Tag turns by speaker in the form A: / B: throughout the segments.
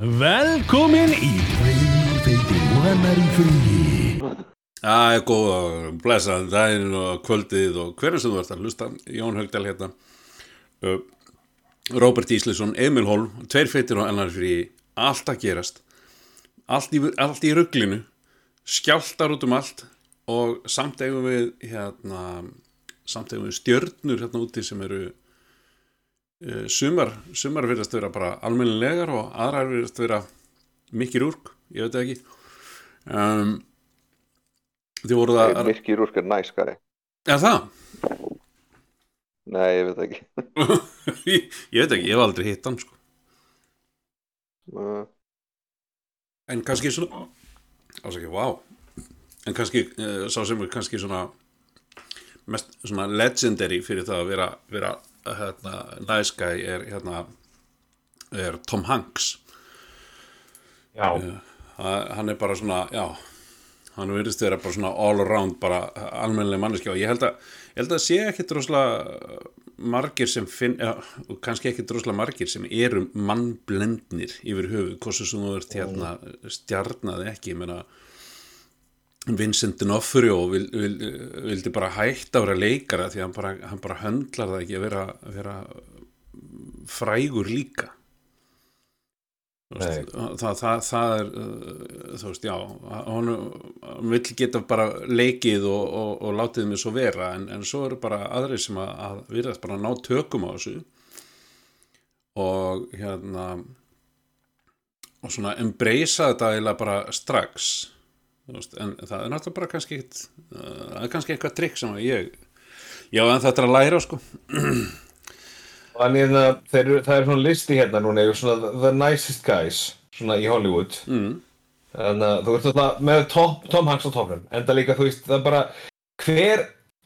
A: Velkomin í Freyfeiti og hennar í fríi.
B: Það er góð og blessaðan daginn og kvöldið og hvernig sem þú ert að hlusta? Jón Haugdal hérna. Uh, Róbert Ísleson, Emil Holm tveir feitir og ennar fyrir allt að gerast. Allt í, allt í rugglinu skjáltar út um allt og samt eigum við hérna, samt eigum við stjörnur hérna úti sem eru uh, sumar, sumar virðast vera bara almennilegar og aðrar virðast vera mikið úrk, ég veit það ekki um Þið voruð að...
C: Mirki Rúskar næskari.
B: Er það?
C: Nei, ég veit ekki.
B: ég, ég veit ekki, ég hef aldrei hitt hann, sko.
C: Uh,
B: En kannski svona... Ásaki, vá. En kannski, uh, sá sem er kannski svona mest svona legendary fyrir það að vera, vera hérna, nice guy er hérna er Tom Hanks.
D: Já,
B: Það- Hann er bara svona, já, hann verðist vera bara svona all around bara almennileg manneskja og ég held að, ég held að sé ekkit droslega margir sem finn, ja, og kannski ekkit droslega margir sem eru mannblendnir yfir höfuð, hversu sem þú ert hérna stjarnaði ekki, ég meina Vincent D'Onofrio vil, vil, vildi bara hætta að vera leikara því að hann bara, hann bara höndlar það ekki að vera, vera frægur líka. Veist, það, það, það er uh, þú veist, já hann, hann vill geta bara leikið og, og, og látið mig svo vera en, en svo eru bara aðri sem að, að virðast bara ná tökum á þessu. Og hérna og svona embracea þetta eiginlega bara strax veist, en það er náttúrulega bara kannski ekkit, uh, það er kannski eitthvað trikk sem ég já en þetta er að læra sko.
D: Þannig að þeir, eru- það er svona listi hérna núna yfir svona the nicest guys svona í Hollywood.
B: Mm.
D: þannig að þú ert alltaf með Tom, Tom Hanks á topnum enda líka þú veist það bara hver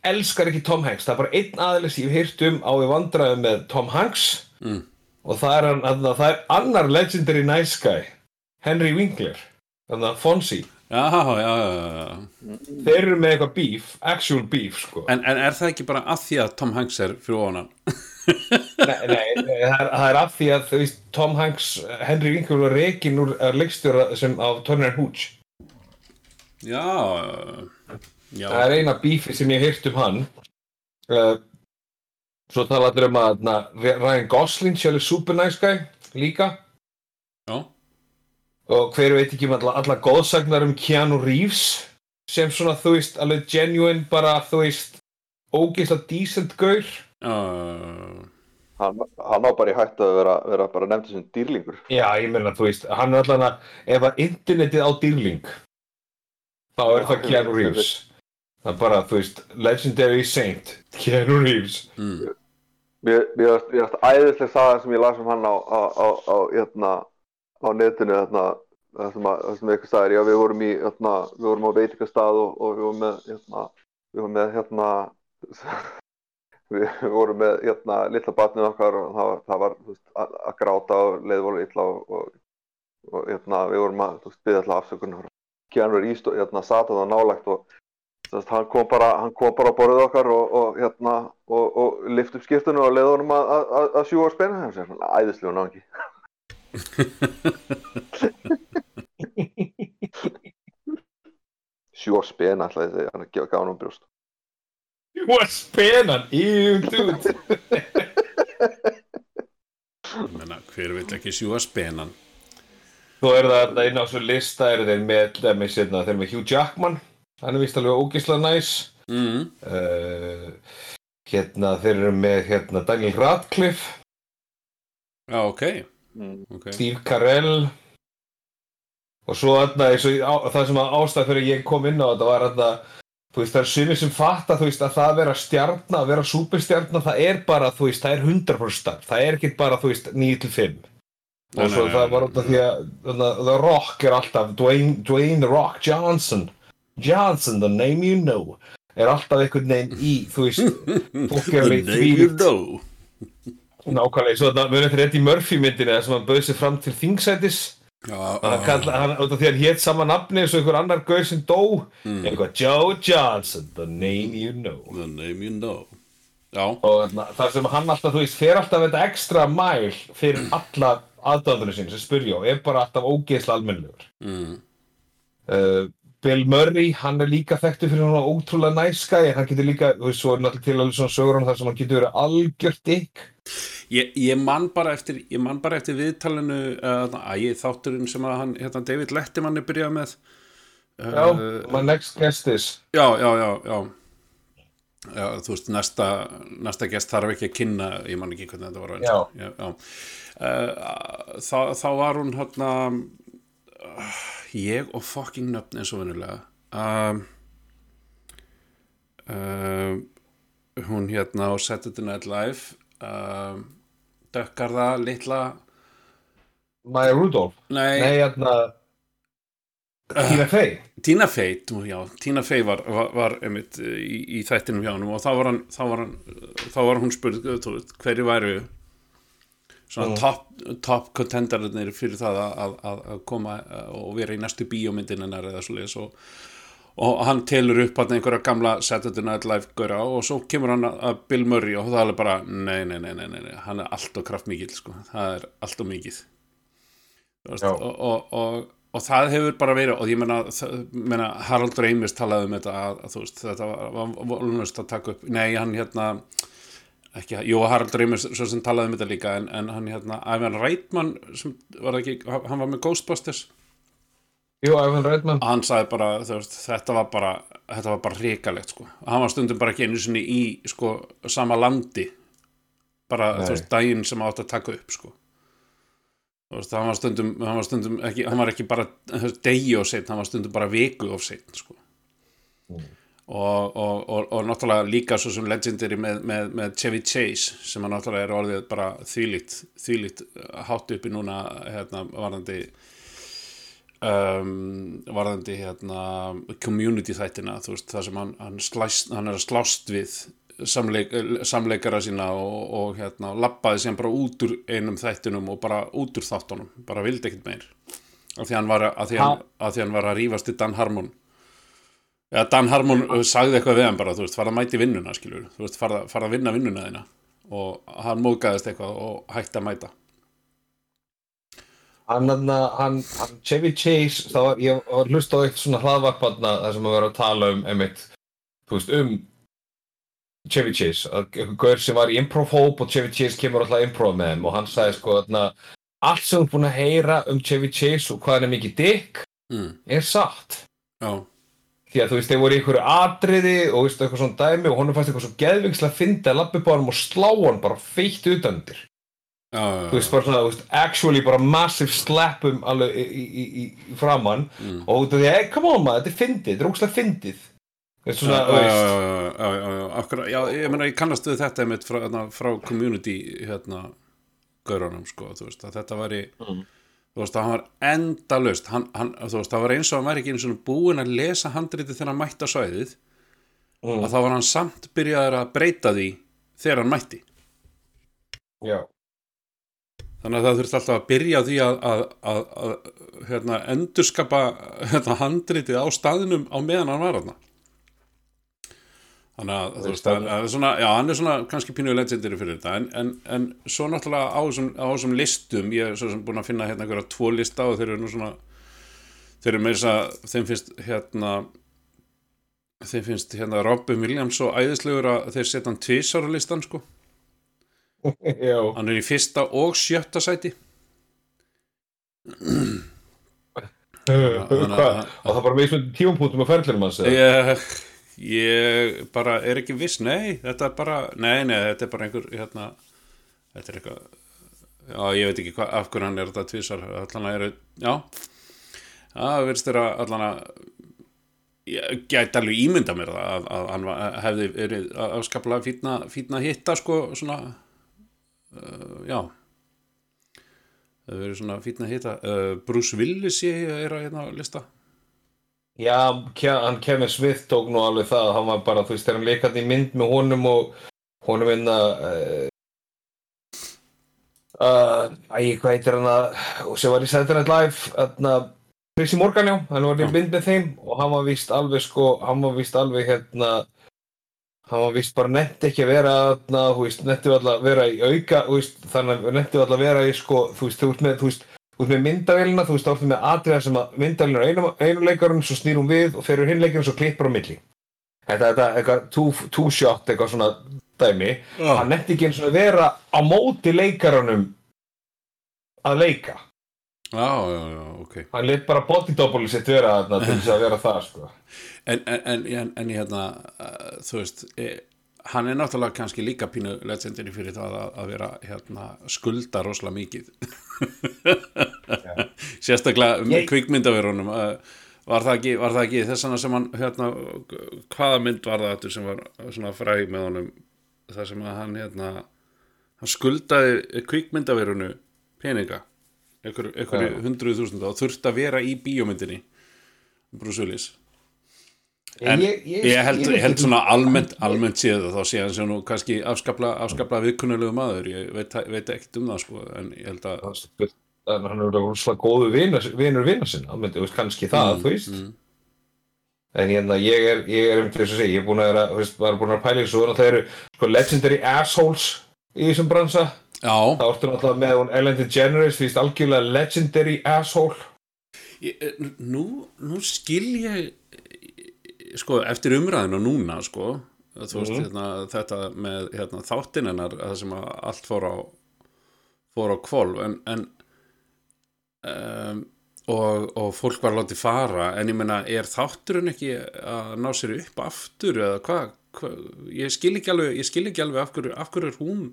D: elskar ekki Tom Hanks? Það er bara einn aðeins ég hef heyrt um á við vandræðum með Tom Hanks.
B: Mm.
D: og það er, hann, það er annar legendary nice guy Henry Winkler. Þannig að Fonzie
B: já, já, já,
D: þeir eru með eitthvað beef, actual beef sko
B: En, en er það ekki bara að því að Tom Hanks er fyrir onan?
D: Nei, nei, nei það, er, það er af því að veist, Tom Hanks, Henry Winkler var reikin úr uh, leikstjóra sem af Turner Hooch.
B: Já, já,
D: Það er eina bífi sem ég hef heyrt um hann. Uh, svo tala allir um að na, Ryan Gosling sjálf er super nice guy líka.
B: já,
D: Og hver veit ekki um alla, alla góðsagnar um Keanu Reeves sem svona, þú veist, alveg genuine bara, þú veist, ógeðslega decent gaur.
B: já,
C: hann, hann á bara í hættu að vera, vera bara nefndur sem dýrlingur.
D: Já, ég meina, þú veist, hann er allan að, ef að internetið á dýrling, þá er það Keanu Reeves. Það er bara, þú veist, Legendary Saint, Keanu Reeves.
B: mm,
C: Mér mér mér æðislega sagan sem ég las um hann á, á, á, á, hérna, á netinu hérna, það sem, að, sem eitthvað sagðir, já við vorum í, hérna, við vorum á veitingastað og, og við vorum með, hérna, við vorum með, hérna, við, vorum með, hérna, litla batnið okkar og það, það var, veist, að, að gráta og leið voru illa og, og, og, hérna, við vorum að, byggja alltaf afsökunar. Keanu Reeves, hérna, sat það nálægt og Þess, hann, kom bara, hann kom bara á borðið okkar og, hérna, og, lift upp skiptinu og leiði honum að, að, að- að sjúga spenna hann sér svona æðislega náðingi sjúga spenna alltaf því hann gaf gaf honum brjóst
D: What spenan, ew, dude.
B: ég menna, hver vill ekki sjúga spenan?
D: Svo er það þarna inn á svo lista, eru þeir með, dæmis, hérna, þeir eru með Hugh Jackman, hann er vist alveg ógeðslega næs.
B: Mm,
D: Uh, hérna, þeir eru með, hérna, Daniel Radcliffe,
B: já, ok,
C: mm.
B: ok,
D: Steve Carell. Og svo þarna það sem að ástæð fyrir ég kom inn á þetta var þarna þú veist það er sumir sem fatta þú veist að það að vera stjarna, að vera superstjarna það er bara þú veist það er 100% starf það er ekki bara þú veist 9 til 5
B: Nei,
D: og svo
B: nei,
D: það var út af því að þarna, The Rock er alltaf Dwayne, Dwayne Rock Johnson. Johnson, the name you know er alltaf einhvern veginn í þú veist fólk er alveg
B: There you go
D: nákvæmlega, svo þetta munið þetta í Murphy myndinu þar sem hann bauð sér fram til af því að hann hétt sama nafni eins og einhver annar gauð sem dó.
B: Mm.
D: eitthvað Joe Johnson, the name you know.
B: The name you know. Já,
D: og þar sem hann alltaf, þú veist, fer alltaf þetta ekstra mæl fyrir alla aðdæðandur sín sem spyrja og er bara alltaf ógeðslega almennilegur.
B: Mm.
D: uh, Bill Murray, hann er líka þekktur fyrir hann ótrúlega næskæ en hann getur líka, þú veist, svo er náttúrulega til alveg svona sögur hann þar sem hann getur verið algjört ykk
B: Ég, ég man bara eftir ég man bara eftir viðtalinu uh, að ég þátturinn sem að hann hérna, David Letterman er byrjað með
D: Já, my next guest is
B: já, já, já, já. já þú veist, næsta, næsta gest þarf ekki að kynna ég man ekki hvernig þetta var
D: Já.
B: já, já. Uh, þá, þá var hún hérna uh, ég og fucking nöfn eins og venulega um, uh, hún hérna á Saturday Night Live um, dökkarða, litla.
D: Maya Rudolph?
B: Nei,
D: Nei, hérna Tina Fey.
B: Tina Fey, já, Tina Fey var, var, var einmitt í, í þættinum hjá hann og þá var, hann, þá var, hann, þá var hún spurð hverju væru svona top, top contenderinnir fyrir það að, að, að koma og vera í næstu bíómyndin hennar eða svo leiðis og, og hann telur upp hann einhverja gamla Saturday Night Live góra og svo kemur hann að Bill Murray og það er bara nei, nei, nei, nei, nei, nei, hann er allt og kraftmikið sko, það er allt og mikið. Og, og, og, og það hefur bara verið og ég meina, það- meina Harald Reimis talaði um þetta að, að þú veist, þetta var, var volunast að taka upp nei, hann hérna ekki, jú, Harald Reimis svo sem talaði um þetta líka en, en hann hérna, Ivan Reitman sem var ekki, hann var með Ghostbusters.
D: Jú, Ivan Reitman.
B: Hann sagði bara, veist, þetta var bara þetta var bara ríkalegt, sko. Hann var stundum bara ekki einu sinni í, sko sama landi. Bara,
D: Nei.
B: þú veist, daginn sem átt að taka upp, sko. Þú veist, hann var stundum hann var stundum ekki, hann var ekki bara degi of seinn, hann var stundum bara viku of seinn, sko og, og, og, og náttúrulega líka svo sem legendary með, með, með Chevy Chase sem hann náttúrulega er orðið bara þvílít þvílít hátt uppi núna hérna, varðandi um, varðandi hérna, community þættina þú veist, það sem hann, hann, slæst, hann er að slást við samleik, samleikara sína og, og hérna, lappaði sem bara út úr einum þættinum og bara út úr þáttunum bara vildi ekkert meir. Af því hann var að, því hann, að, því hann var að rífast í Dan Harmon ja, Dan Harmon uh, sagði eitthvað við hann bara, þú veist, farða að mæti vinnuna skilur, þú veist, farða, farða að vinna vinnuna þína. Og hann mókaðist eitthvað og hætti að mæta.
D: Hann, hann, hann, Chevy Chase þá var, ég var hlust á eitt svona hlaðvarpanna þar sem að vera að tala um einmitt, þú veist, um Chevy Chase, einhver gaur sem var í improv hóp og Chevy Chase kemur alltaf improv með þeim. Og hann sagði sko þarna, allt sem er búin að heyra um Chevy Chase og hvað hann er mikið dick
B: mm.
D: er satt.
B: Já,
D: því að þú veist, þeir voru í einhverju atriði og veist, eitthvað svona dæmi og honum fannst eitthvað svo geðvingslega fyndi að lappi á hann og slá hann bara feitt
B: já, já,
D: þú veist, bara svona, þú veist, actually bara massive slapum alveg í, í, í, í framann
B: Mm.
D: og af því, hey, come on maður, þetta er fyndið, þetta er ógslag fyndið þú veist, svona, þú veist
B: já, ég meina, ég kannast við þetta einmitt frá, hérna, frá community, hérna, gaurunum, sko, þú veist, að þetta væri,
D: Mm.
B: Þú veist, að hann var endalaust, hann, hann, þú veist, það var eins og hann væri ekki eins og búin að lesa handritið þegar hann mætti á svæðið,
D: mm,
B: að þá var hann samt byrjaður að breyta því þegar hann mætti.
D: já,
B: Þannig að það þurfti alltaf að byrja því að, að, að, að hérna, endurskapa hérna, handritið á staðinum á meðan hann var þarna. Þannig að, þú veist, að, að svona, já, hann er svona kannski pínuð legendary fyrir þetta, en, en, en svo náttúrulega á þessum, listum, ég er svo sem búin að finna hérna einhverja tvo lista og þeir eru nú svona, þeir eru með þess að þeim finnst hérna, þeim finnst hérna Robin Williams svo æðislegur að þeir setja hann tvisar á listan, sko.
D: já
B: Hann er í fyrsta og sjötta sæti.
D: og það er bara með tímapunktum á ferðlunum hans eða?
B: Ég, bara er ekki viss, nei, þetta er bara, nei, nei, þetta er bara einhver, hérna, þetta er eitthvað, já, ég veit ekki hvað, af hverju hann er þetta tvisar, allan að eru, já, það verðist þeirra allan að, ég gæti alveg ímynda mér það að, að hann hefði verið afskaplega fítna, fítna hitta, sko, svona, uh, já, það verið svona fítna hitta, uh, Bruce Willis ég er að hérna lista.
D: Já, hann Kevin Smith tók nú alveg það hann var bara, þú veist, þegar hann leikandi í mynd með honum og honum einna uh, uh, æ, hvað heitir hann að og sem var í Saturday Night Live þarna, Chrissy Morgan, já, hann var í mynd með þeim og hann var víst alveg, sko, hann var víst alveg hérna hann var vist bara nefndi ekki að vera þarna, þú veist, nefndi alltaf að vera í auka þú veist, þannig að nefndi alltaf að vera í sko, þú veist, þú ert með, þú veist, ert með myndavélina, þú veist, ertu með atriða sem að myndavélina er einu, einu leikarinn, svo snýr hún við og ferur hinn leikarinn, svo klippar á milli. Þetta, þetta, eitthvað, two, two shot, eitthvað svona dæmi,
B: Já.
D: hann nefndi ekki eins og vera á móti leikarunum að leika.
B: Já, já, já, ok.
D: Hann lit bara body double sitt vera þarna til þess að vera það, sko.
B: En, en, en, en, en ég hérna uh, þú veist e, hann er náttúrulega kannski líka pínu legendary fyrir það að, að vera hérna skulda rosalega mikið. Sérstaklega um
D: Ég-
B: kvikmyndaverunum var það ekki, var það ekki þess vegna sem hann hérna, hvaða mynd var það sem var svona fræg með honum? Það sem að hann hérna hann skuldaði kvikmyndaverunu peninga. Einhver, einhver
D: Já.
B: hundruð þúsunda og þurfti að vera í bíómyndinni Bruce Willis En
D: ég,
B: ég, held, ég held svona almennt, almennt séð það þá sé hann sem nú kannski afskapla, afskapla viðkunnulegu maður, ég veit, veit ekkert um það sko, en ég held að
D: Þannig hann er rosalega góðu vinur vinur sinna, almennt, veist, kannski það, þú veist.
B: mm,
D: En hérna, ég er, ég er um til þess að segja, ég er búin að vera, þú veist, var búin að pæla í þessu, og það eru, sko, legendary assholes í þessum bransa.
B: Já,
D: Það orður náttúrulega með hún Ellen DeGeneres, því algjörlega legendary asshole.
B: ég, nú, nú skil ég sko, eftir umræðinu núna sko, veist,
D: Mhm.
B: hérna, þetta með hérna, þáttin hennar, það sem allt fór á fór á kvolf, en, en um, og, og fólk var látið fara en ég meina, er þátturinn ekki að ná sér upp aftur eða hvað, hva, ég skil ekki alveg ég skil ekki alveg af hverju, af hverju er hún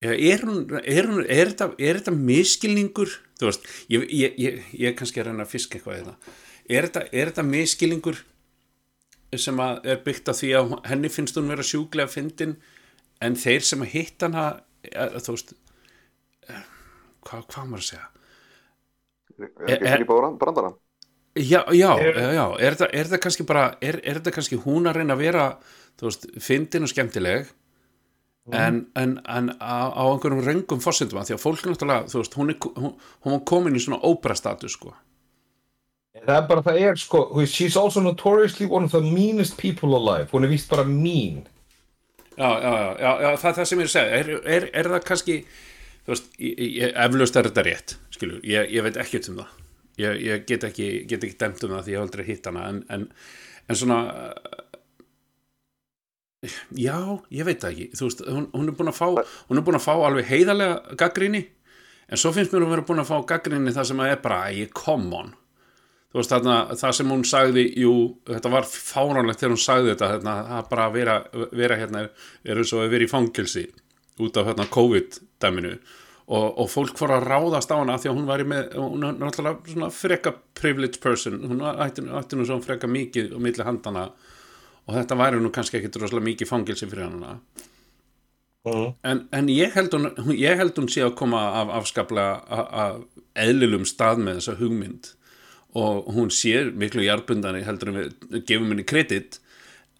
B: Já, er hún, er hún, er þetta, er þetta miskilningur, þú veist, ég, ég, ég, ég er kannski að reyna að fiska eitthvað í það, er þetta, er þetta miskilningur sem að er byggt á því að henni finnst hún vera sjúklega fyndin en þeir sem að hitt hana, þú veist, eh, hvað, hvað maður að segja?
C: Er ekki
B: Er-
C: ekki bara brandara?
B: Já, já,
D: Er-
B: já, er þetta, er þetta kannski bara, er, er þetta kannski hún að reyna að vera, þú veist, fyndin og skemmtileg, en, en, en á, á einhverjum röngum fórsendum að því að fólk náttúrulega, þú veist, hún, er, hún, hún komin í svona ópera status, sko.
D: Það er bara, það er, sko, she's also notoriously one of the meanest people alive. Hún er víst bara mean.
B: Já, já, já, já, það er það sem ég er að segja, er, er, er það kannski, þú veist, eflaust er þetta rétt, skilur, ég, ég veit ekkert um það, ég, ég get ekki, get ekki dæmt um það því ég hef aldrei hitt hana, en, en, en svona, já, ég veit það ekki, þú veist, hún, hún er búin að fá, hún er búin að fá alveg heiðarlega gaggrinni, en svo finnst mér hún vera búin að fá gaggrinni það sem að er bara, ég, come on, þú veist þarna, það sem hún sagði jú, þetta var fáránlegt þegar hún sagði þetta þarna, það bara að vera, vera hérna er eins og að vera í fangilsi út af hérna COVID-dæminu. Og, og fólk fór að ráðast á hana því að hún var með, hún er náttúrulega svona freka privileged person, hún ætti, nú svona freka mikið og milli handana og þetta væri nú kannski ekkit rosalega mikið fangilsi fyrir hana.
D: Mm.
B: en, en ég, held hún, ég held hún sé að koma af afskaplega af eðlilum stað með þessa hugmynd og hún sér miklu jarðbundani heldur en við gefum henni kredit.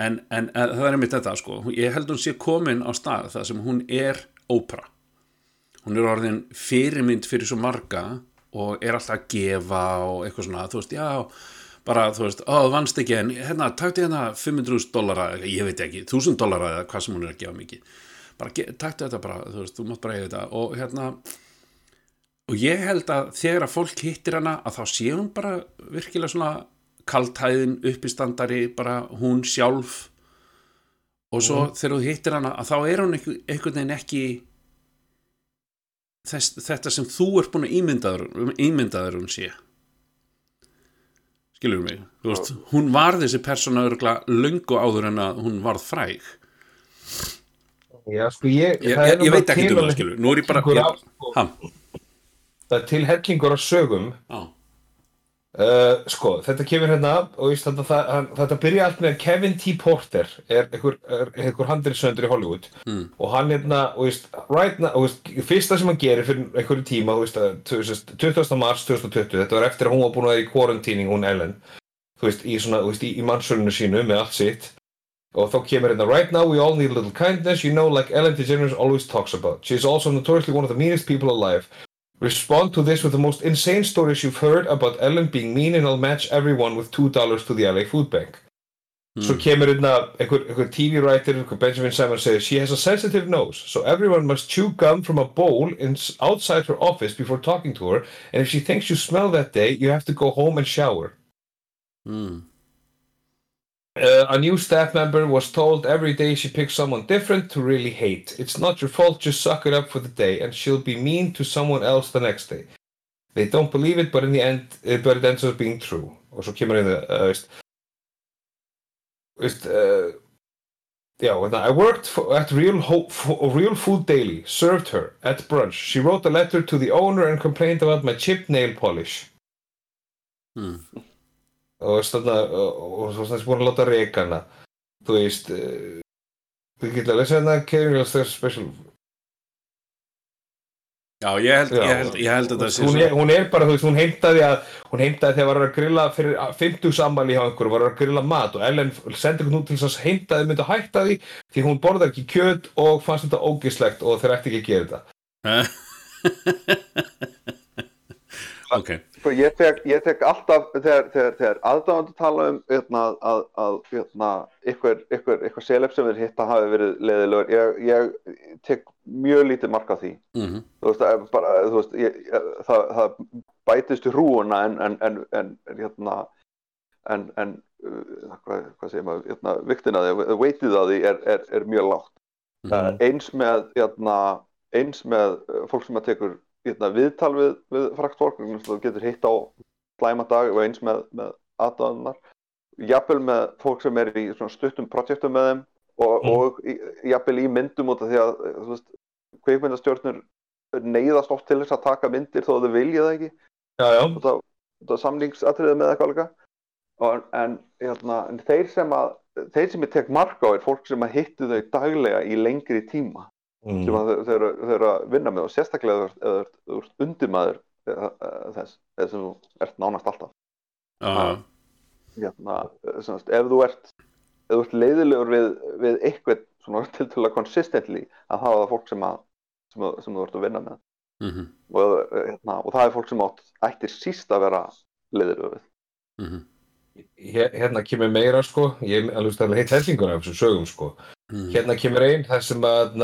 B: En, en, það er einmitt þetta sko. Ég held hún sé komin á stað það sem hún er ópera hún er orðin fyrirmynd fyrir svo marga og er alltaf að gefa og eitthvað svona, þú veist, já bara, þú veist, ó, þú vannst ekki en hérna, takti hérna 500.000 dollara ég veit ekki, 1000 dollara eða hvað sem hún er að gefa mikið. Bara, taktu þetta bara, þú veist, þú mátt bara eiga þetta. Og hérna og ég held að þegar að fólk hittir hana að þá sé hún bara virkilega svona kaltæðin uppistandari bara hún sjálf. Og svo þegar þú hittir hana að þá er hún einhver- einhvern veginn ekki þess, þetta sem þú ert búin að ímyndaður, ímyndaður hún sé. Skilur mig? Veist, hún var þessi persóna örgla löngu áður en að hún varð fræg.
D: Já, sko, ég...
B: ég, ég, ég veit ekki um það skilur nú er ég bara ég,
D: Það er til hellingur af sögum
B: á,
D: Uh, sko, þetta kemur hérna og veist, þetta, það, hann, þetta byrja allt með Kevin T. Porter er einhver, er handriðsöndur í Hollywood
B: Mm.
D: og hann hérna, right now, og veist, fyrsta sem hann gerir fyrir einhverju tíma, veist, að 20. 20. mars 2020, þetta var eftir að hún var búin að vera í quarantíning, hún Ellen, veist, í svona, þú veist, í, í mannsölinu sínu með allt sitt og þá kemur hérna, right now we all need a little kindness, you know, like Ellen DeGeneres always talks about. She's also notoriously one of the meanest people alive. Respond to this with the most insane stories you've heard about Ellen being mean and I'll match everyone with $2 to the LA Food Bank. Svo kemur hérna einhver, einhver TV writer, einhver Benjamin Simon segir She has a sensitive nose, so everyone must chew gum from a bowl in, outside her office before talking to her and if she thinks you smell that day, you have to go home and shower.
B: mm.
D: Uh, a new staff member was told every day she picks someone different to really hate. It's not your fault, just suck it up for the day, and she'll be mean to someone else the next day. They don't believe it, but in the end, uh, but it ends up being true. Og svo kemur inn það, uh, veist, veist, uh, já, hérna, I worked for, at Real, Ho for Real Food Daily, served her at brunch. She wrote a letter to the owner and complained about my chipped nail polish.
B: Mm.
D: Og veist svo þess búin að láta reyka hana. Þú veist uh, þú getur að lesa hérna Caring Stairs Special.
B: Já, ég held,
D: Já.
B: ég held, ég held að það sé
D: er, hún er bara, þú veist, hún heimtaði að hún heimtaði þegar var að grilla fyrir 50 sammæli hjá einhverju, var að grilla mat og Ellen sendi hún út til þess að heimtaði myndi að hætta því því hún borðar ekki kjöt og fannst þetta ógislegt og þeir ætti ekki að gera þetta
B: Ok,
C: Sko, ég tek, ég tek alltaf þegar, þegar, þegar aðdáðandi tala um hérna, að, að hérna, ykkur, ykkur, ykkur selef sem við hitta hafi verið leiðilegur ég, ég tek mjög lítið mark á því.
B: Mm
C: þú veist, eh, bara, þú veist ég, það, það bætist í hrúuna en, en, en, en, hérna en, en uh, hvað, hvað segir maður, hérna, viktin að því veitið að því er, er, er mjög lágt.
B: Mhm.
C: uh, eins með hérna, eins með fólk sem að tekur hérna, viðtal við, við frakt fólk þú getur hitt á slæma dag og eins með, með aðdáðunar jafnvel með fólk sem er í stuttum projektum með þeim og,
D: Mm.
C: og í- jafnvel í myndum út af því að kveikmyndastjórnur neyðast oft til þess að taka myndir þó að þau vilja það ekki.
D: Já, já,
C: út af, út af samlingsatriði með eitthvað og, en, hérna, en þeir sem að þeir sem ég tek mark á er fólk sem að hittu þau daglega í lengri tíma
D: mm.
C: að þau- eru- að vinna með og sérstaklega ef þú ert- undirmaður eh, eh, þess, þess sem þú ert nánast alltaf.
B: Já,
C: hérna, eh, sem sagt, ef þú ert ef þú ert leiðilegur við, við eitthvað svona tiltölulega consistently að það er það fólk sem, að, sem, að, sem þú ert að vinna með.
B: Mhm,
C: og, eh, hérna, og það er fólk sem átt ættir síst að vera leiðilegur við.
B: Mhm,
D: Hér- hérna kemur meira sko. Ég er alveg stærlega heitt hellingur af þessum sögum sko.
B: Mhm.
D: hérna kemur einn þar sem að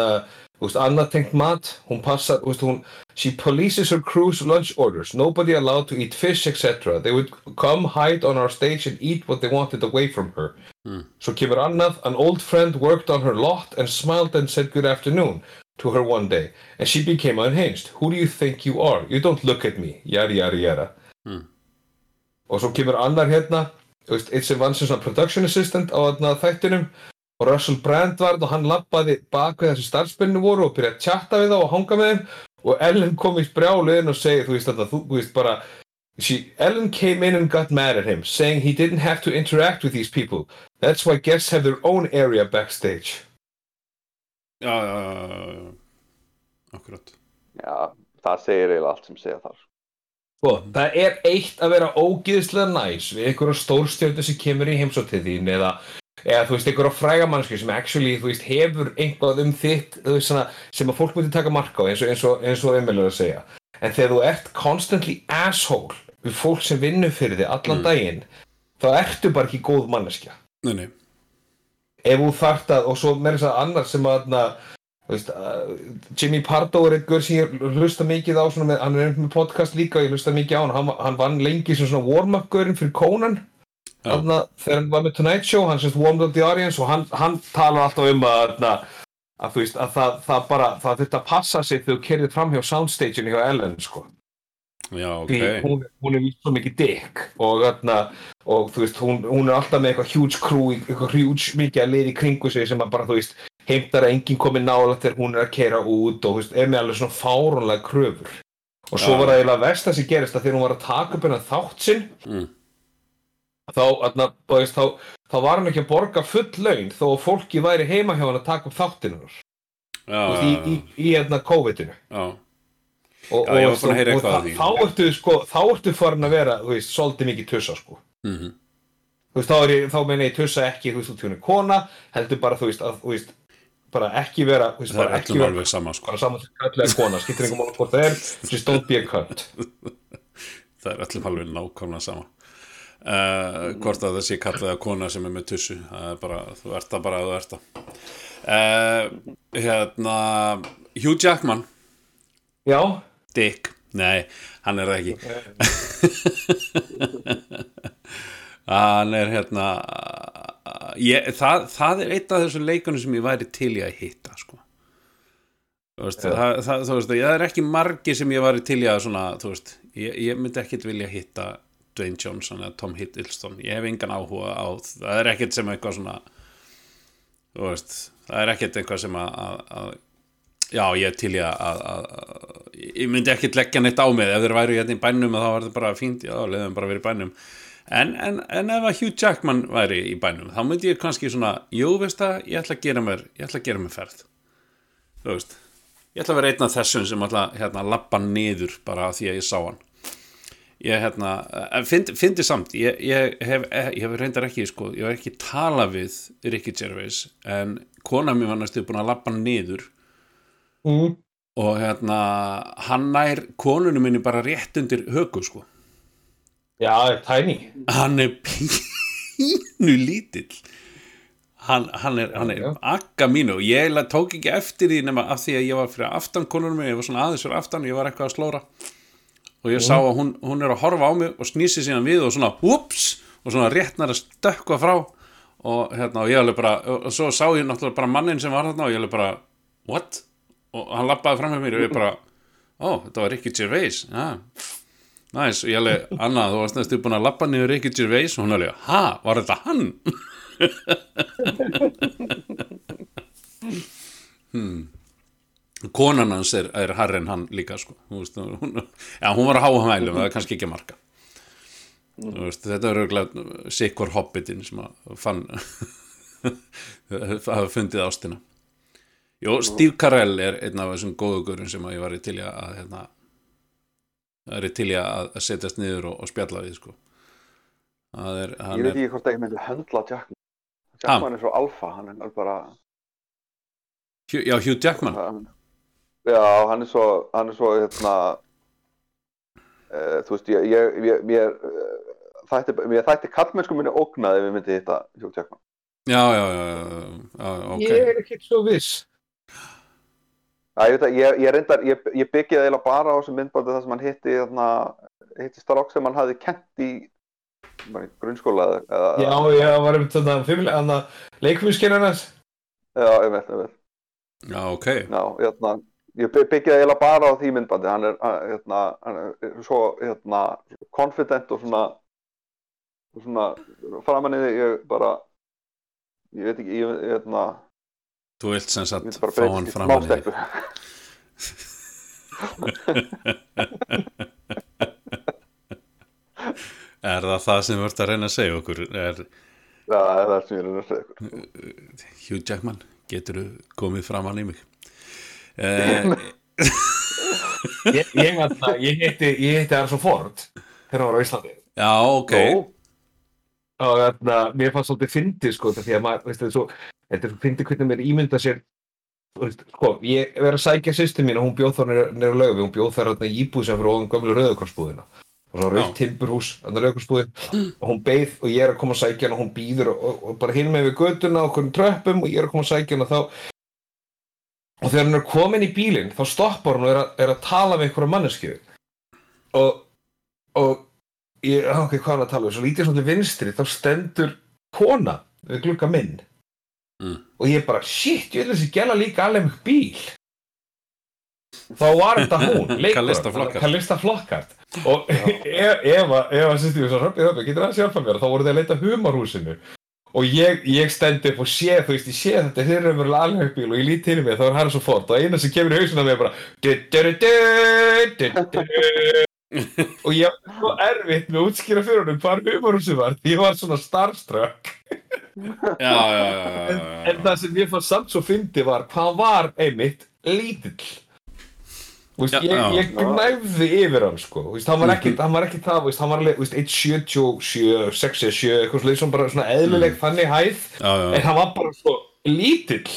D: úst, annað tengt mat hún passar, úst, hún she polices her crew's lunch orders. Nobody allowed to eat fish etc they would come hide on our stage and eat what they wanted away from her.
B: Mm.
D: svo kemur annað an old friend worked on her lot and smiled and said good afternoon to her one day. And she became unhinged. Who do you think you are? You don't look at me. Yada yada yada.
B: Mm.
D: og svo kemur annar hérna veist, vann sem svona production assistant á þættinum og Russell Brand var og hann lappaði bak við þessi starfspennu voru og byrjaði að chatta við þá og hanga með þeim. Og Ellen kom í brjáliðin og segi þú veist þetta, þú, veist bara she, Ellen came in and got mad at him saying he didn't have to interact with these people. That's why guests have their own area backstage.
B: Já, já, já, já, já. Akkurat.
C: Já, það segir eiginlega allt sem segja þar
D: Sko, það er eitt að vera ógeðslega næs við einhverja stórstjöldu sem kemur í heimsótið þín eða, eða þú veist, einhverja frægamannski sem actually, þú veist, hefur einhvað um þitt, þú veist, svona, sem að fólk myndi taka marka á eins og, eins og, eins og er að segja. En þegar þú ert constantly asshole við fólk sem vinnur fyrir þig allan
B: Mm.
D: daginn, þá ertu bara ekki góð manneskja.
B: Nei, nei,
D: Ef þú þarft að, og svo meira þess að annar sem að, na, veist, uh, Jimmy Pardo er einhver sem ég hlusta mikið á, með, hann er einhver með podcast líka, ég hlusta mikið á hann, hann, vann lengi sem svona warm-up-görinn fyrir Conan. Þarna, þegar hann var með Tonight Show, hann semst warmed up the audience og hann, hann talar alltaf um að, að veist, að það, það bara, það þurfti að passa sig þegar þú kerðið fram hjá soundstageinu hjá Ellen, sko
B: já, ok
D: því hún, hún er svo mikið dick og, þarna, og þú veist, hún, hún er alltaf með eitthvað huge crew, eitthvað huge mikið að liði kringu sig sem að bara, þú veist, heimtar að enginn komi nála þegar hún er að keira út og þú veist, er með alveg svona fárunlega kröfur og svo
B: Já.
D: var það eiginlega verst að sem gerist að þegar hún var að taka upp hennar þátt sinn
B: mm.
D: Þá, þú veist, þá, þá var hann ekki að borga full laun þó að fólki væri heima hjá hann að taka upp þáttinu
B: Já,
D: í, í, í, í hérna COVID-inu.
B: Já,
D: og,
B: Já,
D: og, og, og
B: því.
D: þá ertu sko, þá ertu farin að vera, þú veist, svolítið mikið tussa sko.
B: Mhm,
D: þú veist, þá, er þá meina ég tussa ekki, þú veist, í hún er kona, heldur bara, þú veist, að, þú veist, bara ekki vera, þú
B: það er
D: bara ekki
B: alveg sama sko.
D: bara saman sem kallega kona, skiptir einhver mál hvort það er, just don't be a cunt.
B: það er öllum alveg nákvæmlega sama uh, hvort að það sé kallið að kona sem er með tussu. Það er bara, þú ert það bara að þú ert það. Uh, hérna Hugh Jackman.
D: Já,
B: Dick, nei, hann er það ekki. Hann er hérna ég, það, það er eitt af þessum leikunum sem ég væri til í að hitta sko. Þú veist, það, það, þú veist, það er ekki margi sem ég væri til í að svona, þú veist, ég, ég myndi ekkit vilja hitta Dwayne Johnson eða Tom Hiddleston, ég hef engan áhuga á það er ekkit sem eitthvað svona veist, það er ekkit eitthvað sem að, að, að já, ég til í að, að, ég myndi ekkit leggja neitt á mig. Ef þeir væru hérna í bænum þá var þetta bara fínt, já, leiðum bara verið í bænum. En, en, en ef að Hugh Jackman væri í bænum, þá myndi ég kannski svona jú, veist það, ég ætla að gera mér ég ætla að gera mér ferð. Þú veist, ég ætla að vera einn af þessum sem ætla hérna, að lappa niður bara því að ég sá hann ég hérna, fyndi find samt ég, ég, hef, hef reyndar ekki sko, ég hef ekki tala við Ricky Gervais en kona mér var næstu búin að lappa niður.
D: Mm.
B: og hérna hann nær konunum minni bara rétt undir högu sko.
D: Já, tiny.
B: Hann er pínu lítill. Hann, hann er, hann er akka mínu og ég tók ekki eftir því nema af því að ég var fyrir aftan konunum minni, ég var svona aðeins fyrir aftan og ég var eitthvað að slóra og ég sá að hún, hún er að horfa á mig og snýsi síðan við og svona ups og svona réttnar að stökkva frá. Og hérna og ég alveg bara og svo sá ég náttúrulega bara mannin sem var þarna og ég alveg bara what? og hann lappaði fram með mér og ég bara ó, þetta var Ricky Gervais. Ja. næs, og ég alveg, Anna þú varst næstu búin að lappa niður Ricky Gervais. Og hún alveg, ha, var þetta hann? hmm konan hans er, er harri en hann líka sko. Veist, hún, já, hún var að háa mælum það er kannski ekki að marka Þú veist, þetta er auðvitað sikkur hobbitin sem að fann hafa fundið ástina Jó, Steve Carell er einn af þessum góðu gurin sem að ég var í til í að hérna, er í til í að, að setjast niður og, og spjalla við sko. er,
C: Ég
B: hann
C: veit ekki hvort það ekki myndi höndla Jackman. Jackman er svo alfa, hann er bara...
B: Já, Hugh Jackman
C: Hann, já, hann er svo, hann er svo, hérna, uh, þú veist, ég, ég, ég, mér, uh, þætti, mér þætti kallmennsku minni ógnað ef við myndi hitta Hugh Jackman.
B: já, já, já, já, já, ok
D: ég er ekki svo viss
C: Já, ég veit að, ég, ég reyndar, ég, ég byggði eiginlega bara á þessum myndbaldi þar sem hann hitti, hérna, hitti Starok sem hann hafði kent í, bara í grunnskóla eða, eða,
D: já, ég var um þetta fimmlega leikfumskerjarnas
C: já, ég veit, ég veit.
B: já, ok
C: Já, hérna, ég by- byggði eiginlega bara á því myndbandi, hann er, hérna, hann er svo, hérna, confident og svona, og svona, framanniði, ég bara, ég veit ekki, ég, hérna,
B: þú vilt sem sagt fá hann
C: breytast í
B: fram að þig
C: smástelpu.
B: Er það það sem ert að reyna að segja okkur? Er
C: það er það sem ég er að segja ykkur.
B: Hugh Jackman, getur þú komið fram hann í mig? Eh,
D: ég, ég, ég, ég hitti ég hitti Harrison Ford þegar hann var á Íslandi.
B: Já, ok.
C: Nú,
D: og þarna, mér fannst svolítið fyndið sko því að maður, veist, þetta er svo þetta er svo fyndið hvernig mér ímynda sér veist, sko, ég verið að sækja sýstir mín og hún bjóð þar nýra lögu hún bjóð þar í íbúð sem fyrir ofan gömlu rauðakorsbúðina og svo rauð timburhús þarna rauðakorsbúðin og hún beið og ég er að koma að sækja hana og hún býður og, og, og bara hinn með við götuna og okkur tröppum og ég er að koma að sækja hana þá og þegar hún er komin í bílinn þá stoppar hún og er að, er að tala með einhverja manneskju. Og, og ég, á, ok, hvað er hann að tala um, svo lítið svona til vinstri, þá stendur kona við glugga minn.
B: Mm.
D: og ég bara, shit, ég vil þessi gæla líka alveg með bíl. Þá var þetta hún. Kalista Flockhart og ef Eva, Eva sýtti við svo hrappið höfum, getur það hjálpa mér, þá voru þið að leita humarhúsinu og ég, ég stend upp og sé, þú veist, ég sé þetta þeir eru verið alveg bíl og ég lít til mig þá er hann svo fort og eina sem kemur í bara du, du, du, du, du, og ég var svo erfitt með að útskýra fyrir honum hvar humarhúsið var því ég var svona starstruck.
B: Já, já, já, já,
D: en, en það sem ég fann samt svo fyndi var hvað var einmitt lítill veist,
B: Já,
D: ég, ég gnæfði yfir hann sko, Þú veist, hann var ekki, hann var ekki það, þú veist, hann var alveg, þú veist, 1.77, 67, eitthvað svona, svona bara svona eðlileg þannig hæð,
B: já, já.
D: en hann var bara svo lítill,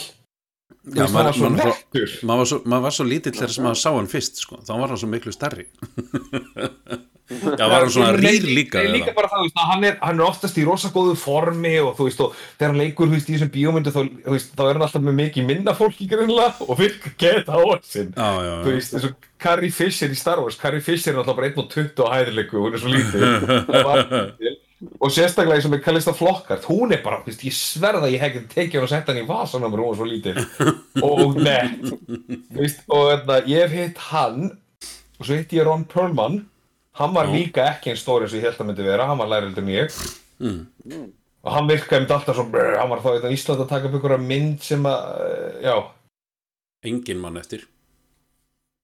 D: hann var svo
B: maður-
D: nettur.
B: maður var svo, maður var svo lítill þegar sem maður sá hann fyrst sko. þá var hann svo miklu stærri Já, var hann svona rýr líka
D: nei, líka bara það, veist, hann er, hann er oftast í rosa góðu formi og þú veist, og þegar hann leikur, veist, í þessum bíómyndu þá, þá er hann alltaf með mikið minna fólki grunlega og virkar geta á sinn
B: Já, já,
D: þú veist, eins og Carrie Fisher í Star Wars. Carrie Fisher er alltaf bara 1.20 á hæðileiku og hún er svo lítið og sérstaklega eins og með Kalista Flokkart hún er bara, veist, ég sverða að ég hef ekki tekið hann og sett hann í vasan á mér, hún var svo lítið og nett. Þú veist, og þarna, ég hef hitt hann og svo hitt ég Ron Perlman hann var líka ekki eins stóri og ég held að myndi vera, hann var lærildur ég.
B: Mm.
D: og hann virkaði um alltaf svo brr, hann var þá í Ísland að taka upp einhverja mynd sem að, eh, já.
B: Engin mann eftir.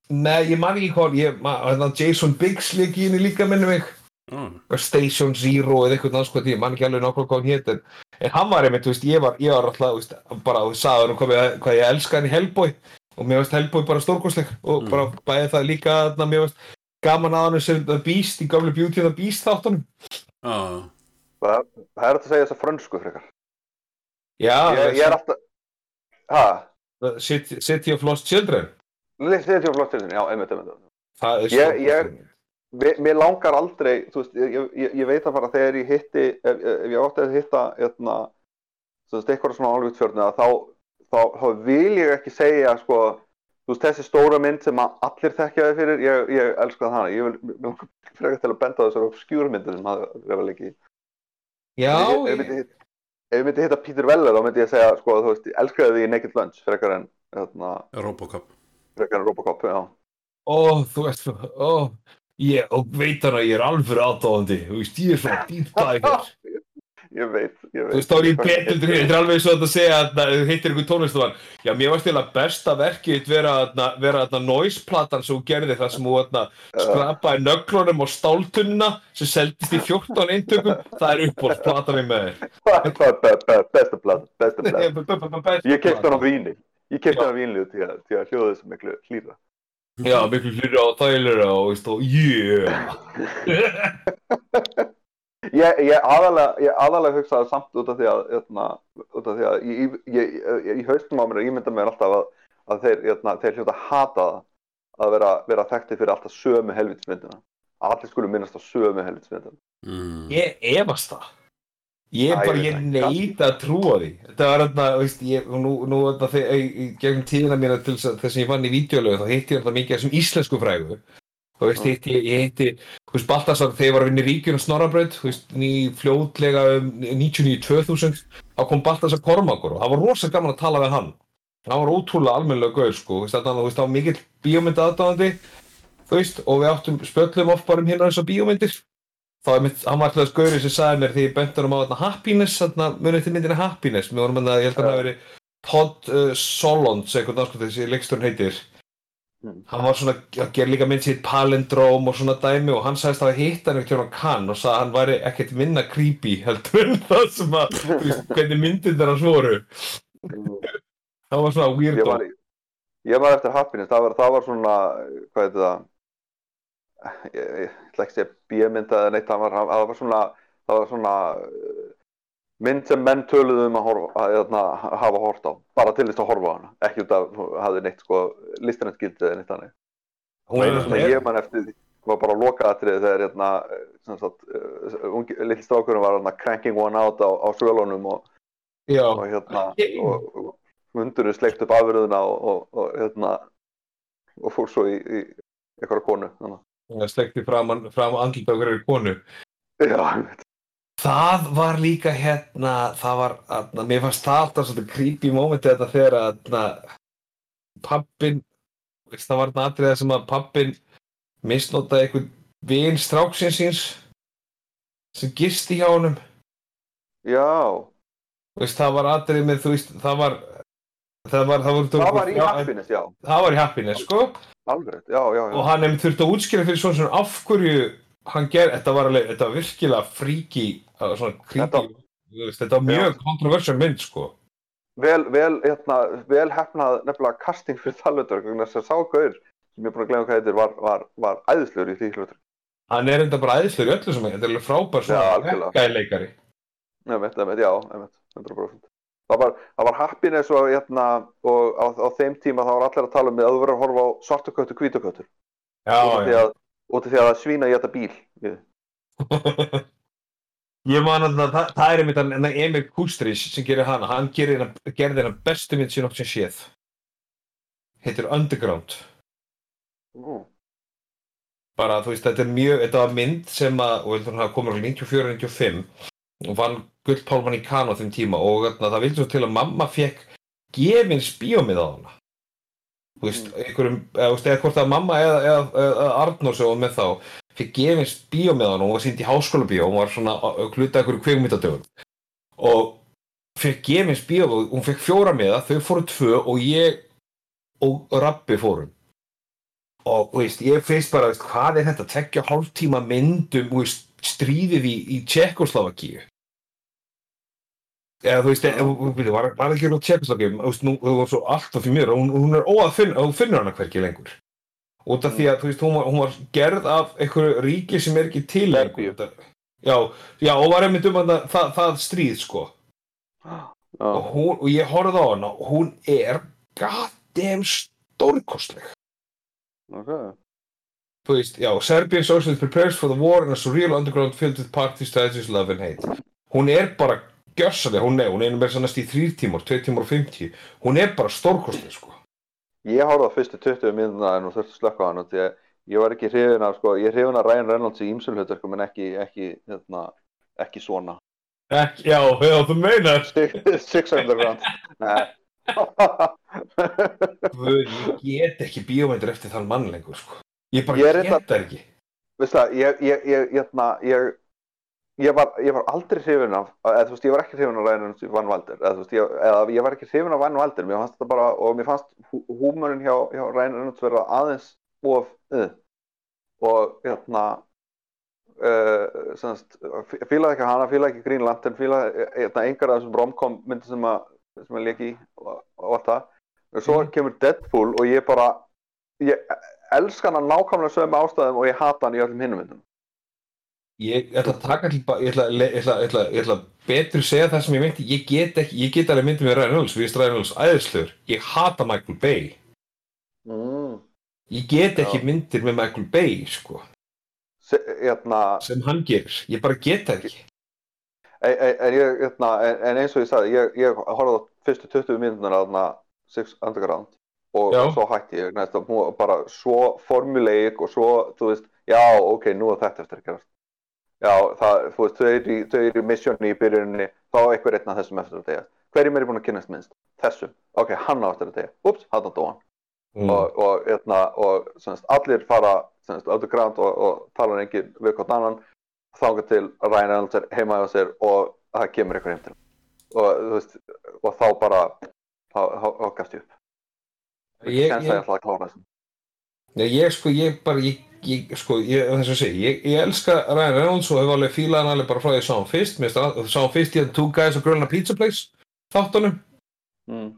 D: Nei, ég man ekki hvað, hérna, Jason Biggs leik í henni líka minni mig.
B: Já,
D: Station Zero eða eitthvað náttúrulega ég man ekki alveg nákvæmlega hvað hann hét en, en hann var einmitt, veist, ég var, ég var alltaf veist, bara, þú sagði hann hvað, hvað ég elska hann í Hellboy. Og mér veist Hellboy bara stórkostleg og
B: Mm.
D: bara bæði það líka þarna, mér veist gaman að hann sem The Beast í gamle Beauty and the Beast þáttunum.
B: Já,
C: Það það er að segja þess að frönsku frekar.
D: Já,
C: Ég, ég er alltaf, ha,
D: City, City of Lost Children.
C: Er flott til þinn, já, einmitt, einmitt.
D: Það
C: Ég- ég- Mér, langar aldrei, þú veist, ég, ég, ég veit að bara þegar ég hitti, ef, ef ég átti að hitta, hérna, þú veist, eitthvað svona Hollywoodfjörnu, þá, þá, þá vil ég ekki segja, sko, þú veist, þessi stóra mynd sem allir þekkja þig fyrir, ég, ég elska hana, ég vil, mér langar frekar til að benda á þessar obskjúrmyndir sem hafa verið ekki.
D: Já,
C: ef, ég
D: ég,
C: myndi myndi hitta Peter Weller, þá myndi ég segja, sko, þú veist, ég elskaði því í Naked Lunch, frekar en, hérna,
B: Robocop.
C: frekar en Robocop, já.
D: ó, þú veist, ó Ég, veit hann að ég er alveg aðdáðandi, þú veist, ég er svona deep diver
C: Ég veit, ég veit.
D: Þú er ég betur þetta er alveg svo að segja að þú hittir einhvern tónlistamann Já, mér varst til að besta verkið vera þarna- noise-platan sem þú gerði þar sem þarna skrapaði nöglunum og stáltunna sem seldist í 14 eintökum. Það er uppbólsplatan í með
C: Besta blad, besta
D: þér
C: Ég kefti hann á víni. Ég kefti hann á víni til að, hljóða þessu miklu hlýra.
D: Já, miklu hlýra og þægilega og veist og yeah
C: Ég, ég aðalega, ég aðalega hugsaði samt út af því að, jötna, út af því að ég, ég, ég, í haustum á mér, ég mynda mér alltaf að, að þeir, jötna, þeir hljóta hata það að vera, vera þekkti fyrir alltaf sömu helvitsmyndina. Allir skulum minnast á sömu helvitsmyndina.
B: Mm.
D: Ég efast það Ég
C: Æ,
D: bara,
C: ég
D: neita að trúa því Þetta var þarna, veist, ég, nú, nú þarna, þegar, gegnum tíðina mína til þess að þess að ég vann í vídeolögu, þá hitti ég alltaf mikið af þessum íslensku frægu og veist, hitti, ég hitti, þú veist, Baltasar þegar ég var að vinna í ríkjun og Snorrabraut, þú veist, ný fljótlega um 99-2000 þá kom Baltasar Kormakur og það var rosa gaman að tala við hann. Hann var ótrúlega almennilega gaur, sko, þú veist, þarna, þú veist, það var mikill bíómynd aðdáðandi þú veist, og við áttum spjöllum oft bara um hérna þessar bíómyndir. Þá er mitt, hann var alltaf skaurið sem sagði mér því ég benti hann á þarna Happiness, þarna munið til myndina Happiness, við vorum að ég held að það hann var svona að gera líka mynd sitt palindróm og svona dæmi og hann sagðist að hafa hitt hann ekkert hann kann og sagði að hann væri ekkert minna creepy heldur en það sem að hvernig myndir hans voru. Það var svona
C: Ég
D: weirdo.
C: var, ég var eftir Happiness, það var, það var svona, hvað heitir það, ég, ég, ég ætla ekki að segja bíamynda eða neitt, það var, það var svona, það var svona mynd sem menn töluðu um að, horfa, að, að, að hafa hort á, bara til þess að horfa á hana, ekki út af, hafði neitt sko, listanett gildið eða neitt
D: er
C: Svona ég man eftir því, var bara lokaatriði þegar hérna, sagt, uh, ungi, lill strákurinn var hérna cranking one out á, á svölunum og, og hérna, og, og hundurinn sleikt upp afurðuna og, og, og hérna, og fór svo í, í eitthvað konu,
D: hún slekti fram, fram andlita okkur er konu.
C: Já, einmitt.
D: Það var líka hérna, það var, aðna, mér fannst það alltaf svolítið creepy momenti þetta þegar að pappin, veist, það var þarna atriða sem að pappin misnotaði einhvern vin stráksins síns sem gisti hjá honum,
C: já,
D: veist, það var atrið með, þú veist, það var, það var, það var,
C: það var í happiness, já,
D: það var í happiness, sko,
C: alveg, já, já, já.
D: og hann hefði þurft að útskýra fyrir svona svona af hverju hann ger, þetta var alveg, þetta var virkilega fríki, svona creepy,
C: Þetta-
D: þú veist, þetta var mjög kontroversial mynd, sko.
C: vel, vel, hérna, vel hefnað nefnilega casting fyrir það hlutur, þess að sá gaur, sem ég er búin að glemja hvað heitir, var, var, var æðislegur í því hlutur.
D: Hann er enda bara æðislegur í öllu sem þetta er alveg frábær svona gæleikari.
C: Einmitt, einmitt, já, einmitt, 100%. Það var, það var happiness og, hérna, og á, á þeim tíma þá var allir að tala um að þú verður að horfa á svartuköttur, hvítuköttur.
D: Já,
C: út af því
D: já.
C: að, það svína í þetta bíl.
D: Ég man að það, það er einmitt hann Emil Kustris sem gerir hana. Hann gerir hana, gerði hana bestu mynd sem nokkuð sem séð. Heitir Underground.
C: Nú,
D: bara þú veist þetta er mjög, þetta var mynd sem að og heldur hann hafa komið á 94-95 og vann gullpálman í Kano þeim tíma og þarna, það vildi svo til að mamma fekk gefins bíómið á hana. Þú veist, einhverjum eða, hvort að mamma eða, eða, eða Arnór sem var með þá fekk gefins bíómið á hana og hún var sínd í háskóla bíó hún var svona hluta einhverju kveikmyndadögun og fekk gefins bíómið, hún fekk fjóra miða þau fóru tvö og ég og Rappi fórum. Og þú veist, ég finnst bara, veist, hvað er þetta tekja hálftíma myndum þú veist, stríðið í, í Tjekkoslavakíu eða þú veist, eða, var, var, var ekki nú Tjekkoslavakíu, þú veist, nú þú svo alltaf því mér, hún, hún er óað að finna, þú finnur hana hverki lengur út af því að, veist, hún var, hún var gerð af einhverju ríki sem er ekki til já, já, og var einmitt um að það, það stríð, sko. Og, hún, og ég horfði á hana og hún er goddamn stórkostleg.
C: Ok.
D: þú veist, já, Serbian socialist prepares for the war in a surreal underground filled with parties, tragedies, love and hate. Hún er bara gjössalega, hún er, hún er með næst í þrýr tímar, tvei tímar og 50 hún er bara stórkostleg, sko
C: Ég á fyrstu 20 mínúna en þú þurfti að slökka á hann því að ég var ekki hrifin af, sko, ég er hrifin af Ryan Reynolds í ýmsum hlutverkum en ekki, ekki, hérna, ekki svona.
D: Ekki, já, já, þú meinar
C: Six, six Underground. Nei.
D: Guð, ég get ekki bíómyndir eftir þann mann lengur, sko ég bara
C: Ég
D: get það ekki
C: Veistu það, ég, ég, ég, hérna, ég, ég var, ég var aldrei hrifin af, eða þú veist, ég var ekki hrifin af Ryan í Van Valder, eða þú veist, ég, eða ég var ekki hrifin af Van Valder, mér fannst þetta bara, og mér fannst hú- húmorinn hjá, hjá Ryan Reynolds vera aðeins of, uh, og, hérna, uh, semst, fí- fílaði ekki hana, fílaði ekki Green Lantern, fílaði, hérna, engar af þessum romcom myndi sem að, sem að leki og, og allt það, og svo
D: Mhm.
C: kemur Deadpool og ég bara, ég elska hana nákvæmlega sögum ástæðum og ég hata hann í öllum hinnum myndum.
D: Ég ætla að taka til ég ætla, ég ætla, ég ætla, ég ætla betur segja það sem ég meinti ég get ekki, ég get alveg myndið með Ryan Reynolds við Ryan Reynolds æðislegur, ég hata Michael Bay
C: Mm.
D: ég get ekki
C: Já.
D: myndir með Michael Bay sko,
C: Se, hérna,
D: sem hann gerir ég bara get ekki
C: en, en, en, ég, hérna, en, en eins og ég sagði, ég, ég horfði á fyrstu 20 mínútur af þarna Six Underground og
D: Já.
C: svo hætti ég næst að hún var bara svo formuleik og svo, þú veist, já, ok, nú er þetta eftir að gerast. Já, það, þú veist, þau eru þau eru í missjónu í byrjuninni, þá er einhver einn af þessum eftir að deyja. Hverjum er búin að kynast minnst? Þessum. Ok, hann á eftir að deyja. Ups, hann á dóan.
D: mm.
C: og, og, hérna, og semst, allir fara semst, underground og, og tala engin við hvort annan þangað til Ryan Reynolds er heima á sér og það kemur ykkur heim til hann. veist, og þá bara þá, gafst ég upp
D: ég,
C: ég
D: ég,
C: ætla að klára þessum
D: ég, ég sko, ég bara ég, ég sko, ég, þess að segja ég, ég elska Ryan Reynolds og hef alveg fílað hann alveg bara frá því að ég sá hann fyrst mér sá hann fyrst í hann Two Guys og Girl in a Pizza Place þáttunum
C: mm.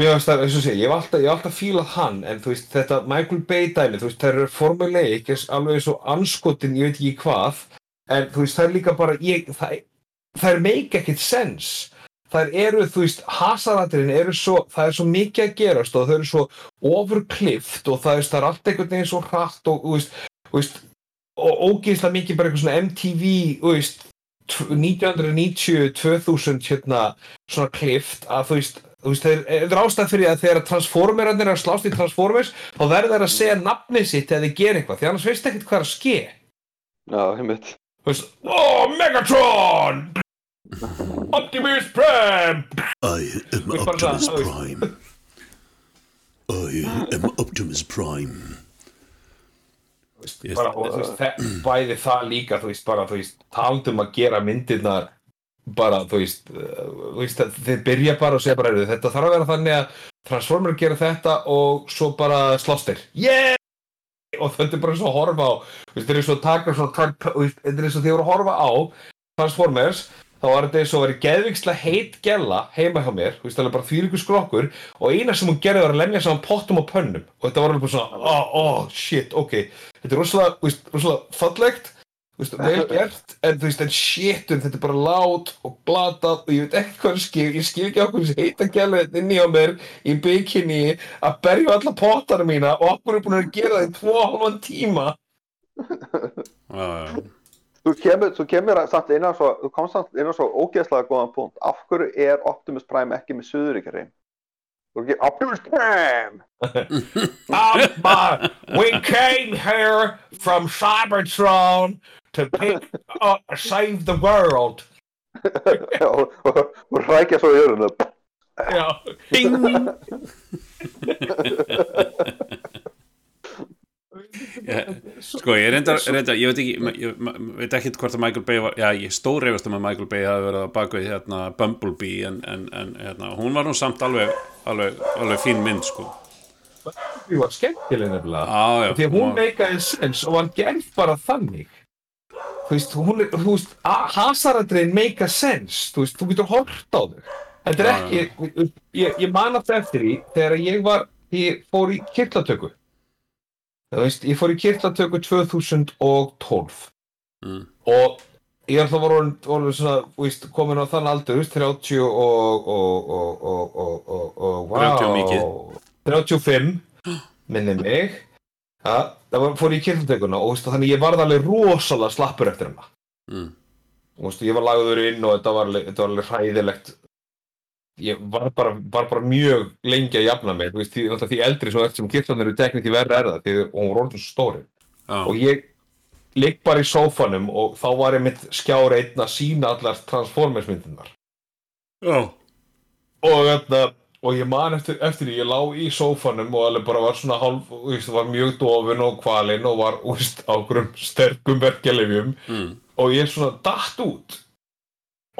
D: Mér finnst það, eins og sé, ég hef alltaf, ég hef alltaf fílað hann, en þú veist, þetta Michael Bay dæmi, þú veist, það eru formuleik, alveg eins og anskotin, ég veit ekki hvað, en þú veist, það er líka bara, ég, það, það er make ekkert sens. Það eru, þú veist, hasaratirinn eru svo, það er svo mikið að gerast og þau eru svo overklift og það, veist, það er allt einhvern veginn svo hratt og, þú veist, þú veist, og ógeðslega mikið bara eitthvað svona MTV, þú veist, 1990, 2000, hérna, svona klift að þú veist, þú veist, þeir, þeir ástæð fyrir að þegar Transformerarnir er að slást í Transformers þá verður þeir að segja nafnið sitt eða gera eitthvað, því annars veist ekkert hvað er að ske.
C: Já, ég mitt
D: þú veist, oh, Megatron Optimus Prime
A: I am Optimus
D: það,
A: Prime. I am Optimus Prime.
D: Veist, bara, og, veist, þe- bæði það líka þú veist, bara, þú veist, taldum að gera myndirnar bara, þú veist, þú veist þeir byrja bara og segja bara, "Heyrðu, þetta þarf að vera þannig að Transformer gera þetta og svo bara slástir, yeah og þetta er bara svo að horfa á þú veist, þeir eru svo að taka svona þú veist, eins og þeir eru að horfa á Transformers þá var þetta eins og að vera geðvikslega heit gella heima hjá mér, þú veist, það er bara þvílíkur skrokkur og eina sem hún gerði var að lemja saman pottum og pönnum og þetta var alveg bara svona, oh, oh shit, ok þetta er rosalega, þú veist, rosalega fallegt þú veist, vel gert en þú veist, en shitum, þetta er bara lát og blatað og ég veit ekkert hvað er skil ég skil ekki okkur þessi heita gælu inn í á mér í bikini að berja alla pottana mína og okkur er búin að gera það í tvo og halvan tíma.
C: Þú kemur, þú kemur samt inn á svo, þú komst samt inn á svo ógeðslega góðan punkt. Af hverju er Optimus Prime ekki með Suðuríkjari? Þú ekki, Optimus Prime!
D: Uh, we came here from Cybertron to pick up, save the world.
C: Já, og, rækja svo í jörðinu.
D: Já, ding.
B: Ég, sko ég reyndar, reyndar ég veit ekki, ég, veit ekki hvort að Michael Bay var, já ég stórreifast um að Michael Bay hafi verið að baka við hérna Bumblebee en, en, en hérna, hún var nú samt alveg, alveg, alveg fín mynd sko
D: Því var skemmtileg nefnilega.
B: Já, já,
D: Því að hún meikaði sens og hann gerð bara þannig. Þú veist, hún er, þú veist, hasaradrein meika sens. Þú veist, þú getur hort á þau. Þetta er ekki, ég, ég man aftur eftir því þegar ég var, ég fór í kirtlatöku. Þú veist, ég fór í kirtlatöku 2012
B: mm,
D: og ég er alltaf voru, voru svona, þú veist, komin á þann aldur, veist, 30 og, og, og, og, og, og, og, wow,
B: 30 mikið.
D: 35, minni mig, ja, það var, fór í kirklutekuna og, veist, þannig ég varð alveg rosalega slappur eftir hana.
B: mm,
D: veist, ég var lagður inn og þetta var, alveg- þetta var alveg hræðilegt. Ég var bara, var bara mjög lengi að jafna mig, þú veist, því, því eldri svo eftir sem kirklan eru teknið því verra er það, því hún var orðin svo stóri.
B: Já,
D: og ég ligg bara í sófanum og þá var ég mitt skjár einn að sína allar Transformers myndirnar
B: já,
D: og, þarna, og ég man eftir, eftir því, ég lá í sófanum og alveg bara var svona hálf, þú veist, var mjög dofin og kvalinn og var, þú veist, á einhverjum sterkum verkjalifjum
B: mm,
D: og ég svona datt út.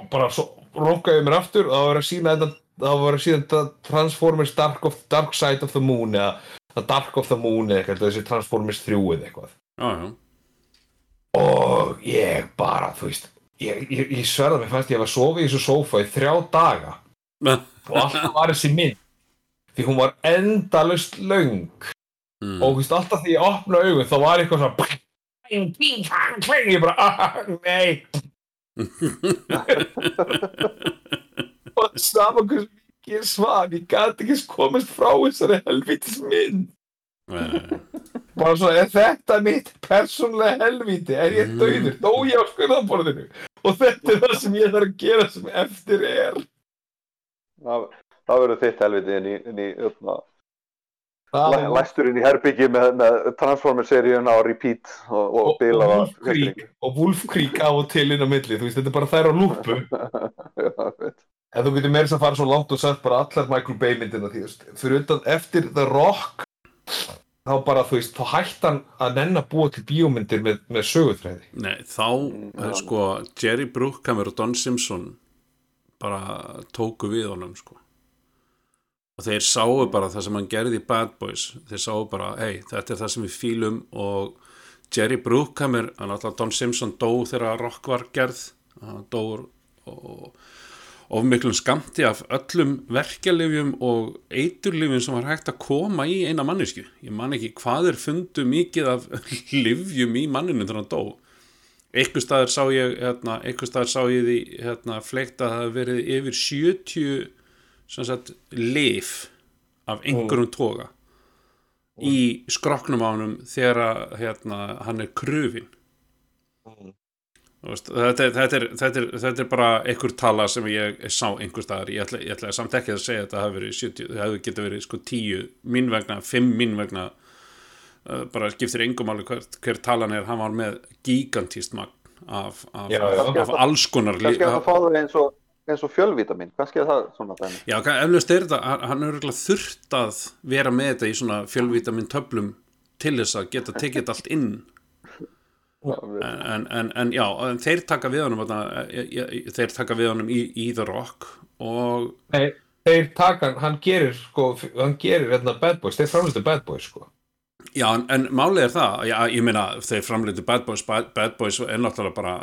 D: Og bara svo ronkaði ég mér aftur og það var að sína þetta það var að sína Transformers Dark, of, Dark Side of the Moon eða Dark of the Moon eða eitthvað, þessi Transformers 3 eða eitthvað
B: já,
D: og ég bara, þú veist ég, ég, ég sverða mig fannst ég að sofa í þessu sófa í þrjá daga og alltaf var þessi mynd því hún var endalust löng
B: mm,
D: og þú veist, alltaf því ég opna augun þá var eitthvað svona ég bara, ah, nei og sama hversu mikið ég svaf ég gæti ekki komast frá þessari helvitis mynd.
B: Nei,
D: bara svona, er þetta mitt persónlega helviti, er ég
B: Mm.
D: dauður? Dó ég á skurðaborðinu? Og þetta er það sem ég þarf að gera sem eftir er.
C: Það, það verður þitt helviti inn í, inn í öfna,
D: það
C: læ, læstur inn í herbyggi með, með Transformers-seríun á repeat og, og,
D: og, og
C: bilaða
D: Wolfkrík og Wolfkrík á og til inn á milli. Þú veist, þetta er bara þær á lúpu. En þú getur meira þess að fara svo langt og sagt bara allar Michael Bay myndina því, fyrir utan eftir The Rock þá bara, þú veist, þá hætti hann að nenn að búa til bíómyndir með, með sögutræði
B: nei, þá eh, sko, Jerry Bruckheimer og Don Simpson bara tóku við honum sko og þeir sáu bara það sem hann gerði í Bad Boys. Þeir sáu bara, hei, þetta er það sem við fílum og Jerry Bruckheimer hann alltaf Don Simpson dó þegar Rock var gerð. Hann dó of miklum skamti af öllum verkjalifjum og eiturlifjum sem var hægt að koma í eina mannesku ég man ekki hvað er fundu mikið af livjum í manninu þegar hann dó. Einhver staðar sá ég hérna, staðar sá ég því hérna, fleikt að það verið yfir 70 sem sagt lif af einhverjum toga í skroknum á honum þegar hérna, hann er krufin Þú veist, þetta, þetta, er, þetta, er, þetta er bara einhver tala sem ég sá einhver staðar. Ég ætla, ég ætla samt ekki að segja að þetta hafi verið 70, það hefði getið verið sko 10 mín vegna, 5 mín vegna uh, bara skiptir engum alveg hver, hver talan er, hann var með gigantíst magn af, af,
D: já.
B: af alls konar lí-
C: Kannski að það fá þau eins og, eins og fjölvítamin, kannski er það svona dæmi.
B: Já, eflaust er þetta, hann- er örugglega þurft að vera með þetta í svona fjölvítamin töflum til þess að geta tekið þetta allt inn. En, en, en já, en þeir taka við honum þarna, e- e- þeir taka við honum í, í The Rock og
D: Nei, þeir taka hann, hann gerir sko, hann gerir hérna Bad Boys, þeir framlistu Bad Boys sko
B: já, en, en málið er það já, ég meina, þeir framleitu Bad Boys Bad, Bad Boys er náttúrulega bara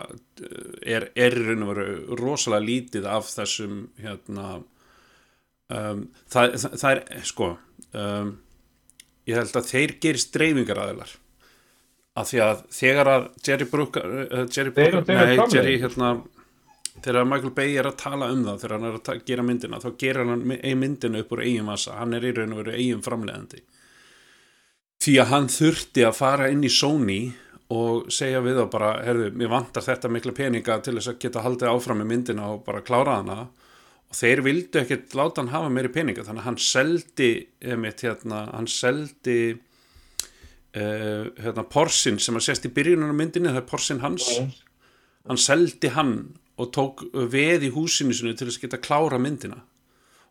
B: er, er í raun og veru rosalega lítið af þessum hérna um, það, það, það er sko um, ég held að þeir gerist dreifingar aðeinar af því að þegar að Jerry Brooker uh, Jerry Brooker, nei. Jerry hérna þegar Michael Bay er að tala um það þegar hann er að gera myndina þá gerir hann ein myndina upp úr eigin massa. Hann er í raun og veru eigin framleiðandi því að hann þurfti að fara inn í Sony og segja við þá bara, herðu, mér vantar þetta mikla peninga til þess að geta haldið áfram með myndina og bara klára hana. Og þeir vildu ekkert láta hann hafa meiri peninga þannig að hann seldi einmitt, hérna, hann seldi uh, hérna, Porsin sem að sést í byrjunum á myndinni, það er Porsin hans. Hann seldi hann og tók veð í húsinu sinu til þess að geta klára myndina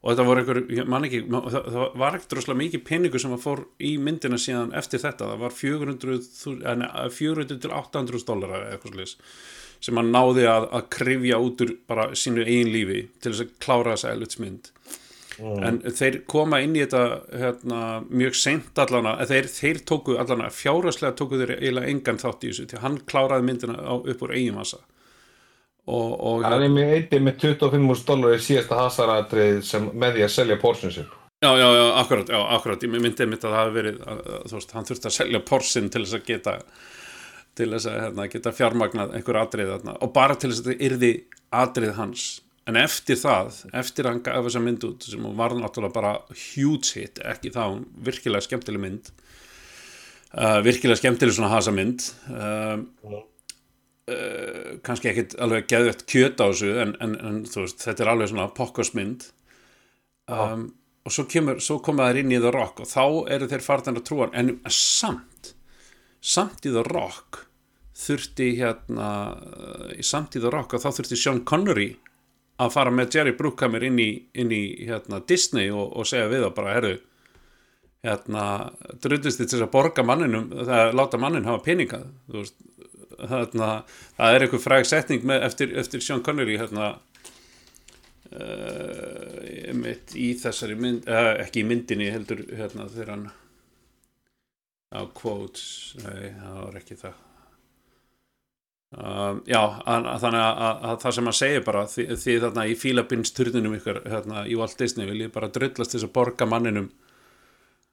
B: og þetta voru einhver, ég man ekki það, það var ekkert droslega mikið peningu sem að fór í myndina síðan eftir þetta. Það var 400, þú- eh, nei, 400 til 800 dólarar eða eitthvað slis sem hann náði að, að krifja út úr bara sínu eigin lífi til þess að klára þessa elutsmynd en þeir koma inn í þetta hérna, mjög seint allana eh, þeir, þeir tóku allana, fjáraslega tóku þeir eiginlega engan þátt í þessu því að hann kláraði myndina á, upp úr eigin massa og, og
D: Hann er með einnig með 25.000 dólar í síðasta hasaratrið sem með því að selja porsin sin.
B: Já, já, já, akkurat, já, akkurat, ég myndi mitt að það hafi verið, þú veist, hann þurfti að selja porsin til þess að geta, til þess að hérna, geta fjármagnað einhver atrið þarna og bara til þess að þetta yrði atrið hans. En eftir það, eftir að hann gaf þessa mynd út, sem var náttúrulega bara huge hit, ekki þá, virkilega skemmtileg mynd, uh, virkilega skemmtileg svona hasa mynd, uh, uh, kannski ekkit alveg geðvett kjöt á þessu, en, en, en veist, þetta er alveg svona pokkosmynd, um, og svo, kemur, svo koma þær inn í The Rock og þá eru þeir farðan að trúa en samt samt í The Rock þurfti hérna uh, samt í The Rock og þá þurfti Sean Connery að fara með Jerry Bruckheimer inn í, inn í hérna, Disney og, og segja við það bara, herru hérna, drullist þið til að borga manninum, það er láta mannin hafa peningað, þú veist hérna, það er eitthvað fræg setning með, eftir, eftir Sean Connery hérna uh, í þessari mynd, uh, ekki í myndinni heldur hérna þegar hann á quotes nei, það var ekki það. Um, já, að, að, þannig að, að, að það sem hann segir bara því, því þarna í fílabinsturninum ykkur hérna í Walt Disney vil ég bara drullast þess að borga manninum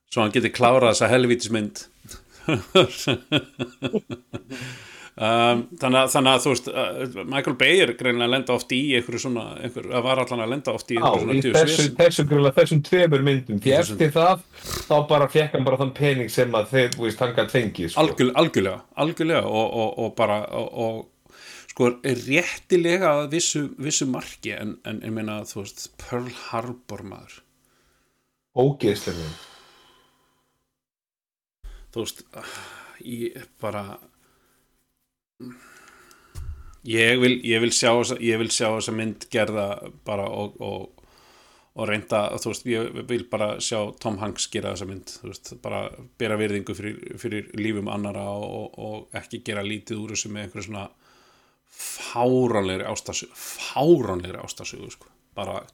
B: svo hann geti klárað þessa helvítismynd um, þannig, að, þannig að þú veist uh, Michael Bay er greinlega að lenda oft í einhverju svona, einhver, að var allan að lenda oft í einhverju svona
D: þessu, grunlega, þessum tveimur myndum. Því eftir það, þá bara fekk hann bara þann pening sem að þeir, þú veist, hann gætt fengið, sko.
B: Algjör, algjörlega, algjörlega og, og, og bara og, og sko réttilega að vissu, vissu marki en, en ég meina þú veist Pearl Harbor maður
D: Ógeðslega.
B: þú veist ég bara ég vil, ég vil sjá þessa- ég vil sjá þessa mynd gerða bara og, og, og reynda þú veist, ég vil bara sjá Tom Hanks gera þessa mynd, þú veist, bara bera virðingu fyrir, fyrir lífum annara og, og ekki gera lítið úr þessu með einhverju svona fáránlegri ástasögu fáránlegri ástasögu sko. bara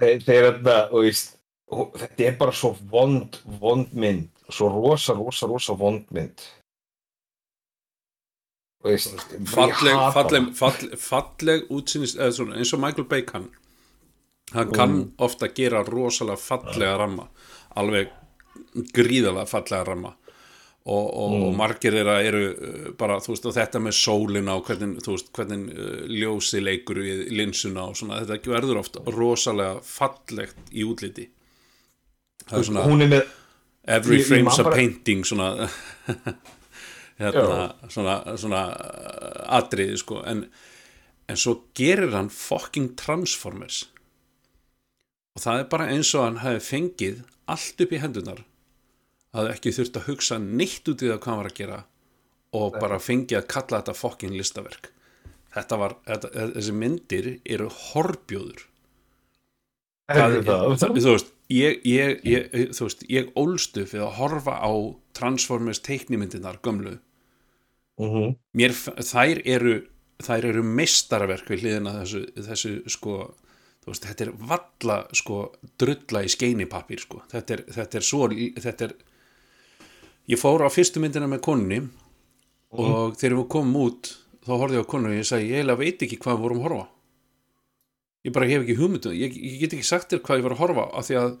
D: þeir, þeir þetta, þú veist, þetta er bara svo vond, vond mynd. Svo rosa, rosa, rosa vond mynd. Veist,
B: falleg, falleg, falleg, falleg útsýnist eins og Michael Bay kann hann kann ofta gera rosalega fallega ramma alveg gríðalega fallega ramma. Og, og, og margir þeirra eru uh, bara, veist, þetta með sólina og hvernig, veist, hvernig uh, ljósi leikur í linsuna og svona, þetta verður ofta rosalega fallegt í útliti. Það er svona
D: er með,
B: every frame's a painting svona hérna, svona, svona uh, atriði sko. En, en svo gerir hann fucking Transformers. Og það er bara eins og hann hafi fengið allt upp í hendunar að ekki þurft að hugsa neitt út í það hvað hann var að gera og bara fengið að kalla þetta fucking listaverk. Þetta var, þetta, þessi myndir eru horbjóður.
D: Það er það.
B: það, þú veist ég, ég, ég, þú veist, ég ólstu fyrir að horfa á Transformers teiknimyndinar gömlu
D: Mhm.
B: mér, f- þær eru þær eru meistaraverk við hliðina þessu, þessu sko veist, þetta er valla sko drulla í skeinipapír sko. Þetta er, þetta er svo þetta er, ég fór á fyrstu myndina með konunni og þegar við komum út þá horfði ég á konunni og ég sagði, ég eiginlega veit ekki hvað við vorum að horfa á." ég bara hef ekki hugmyndu ég, ég get ekki sagt þér hvað ég var að horfa af því að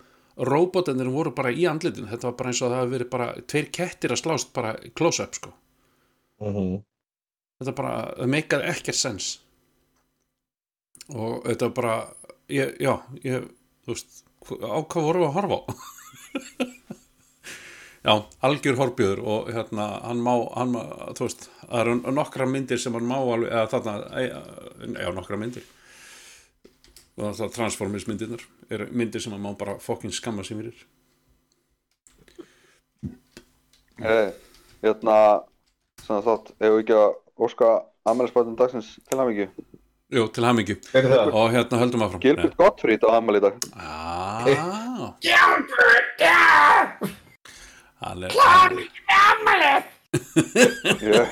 B: robotarnir voru bara í andlitin þetta var bara eins og það hafi verið bara tveir kettir að slást bara close-up sko
D: Mhm.
B: þetta bara, það meikar ekkert sens og þetta bara ég, já, ég, þú veist á hvað vorum við að horfa á Já, algjör horfbjöður og hérna, hann má, hann þú veist, það eru nokkra myndir sem hann má alveg, eða þarna, já, nokkra myndir. Og það Transformers myndirnar eru myndir sem hann má bara fokkin skamma sig fyrir.
C: Hey, hérna, svona þátt, ef við ekki að óska ammælisbætum dagsins til hamingju.
B: Jú, til hamingju.
D: Er það?
B: Og hérna höldum áfram.
C: Gilbert Gottfried á ammæli í dag.
B: Já. Hann er,
C: Ég,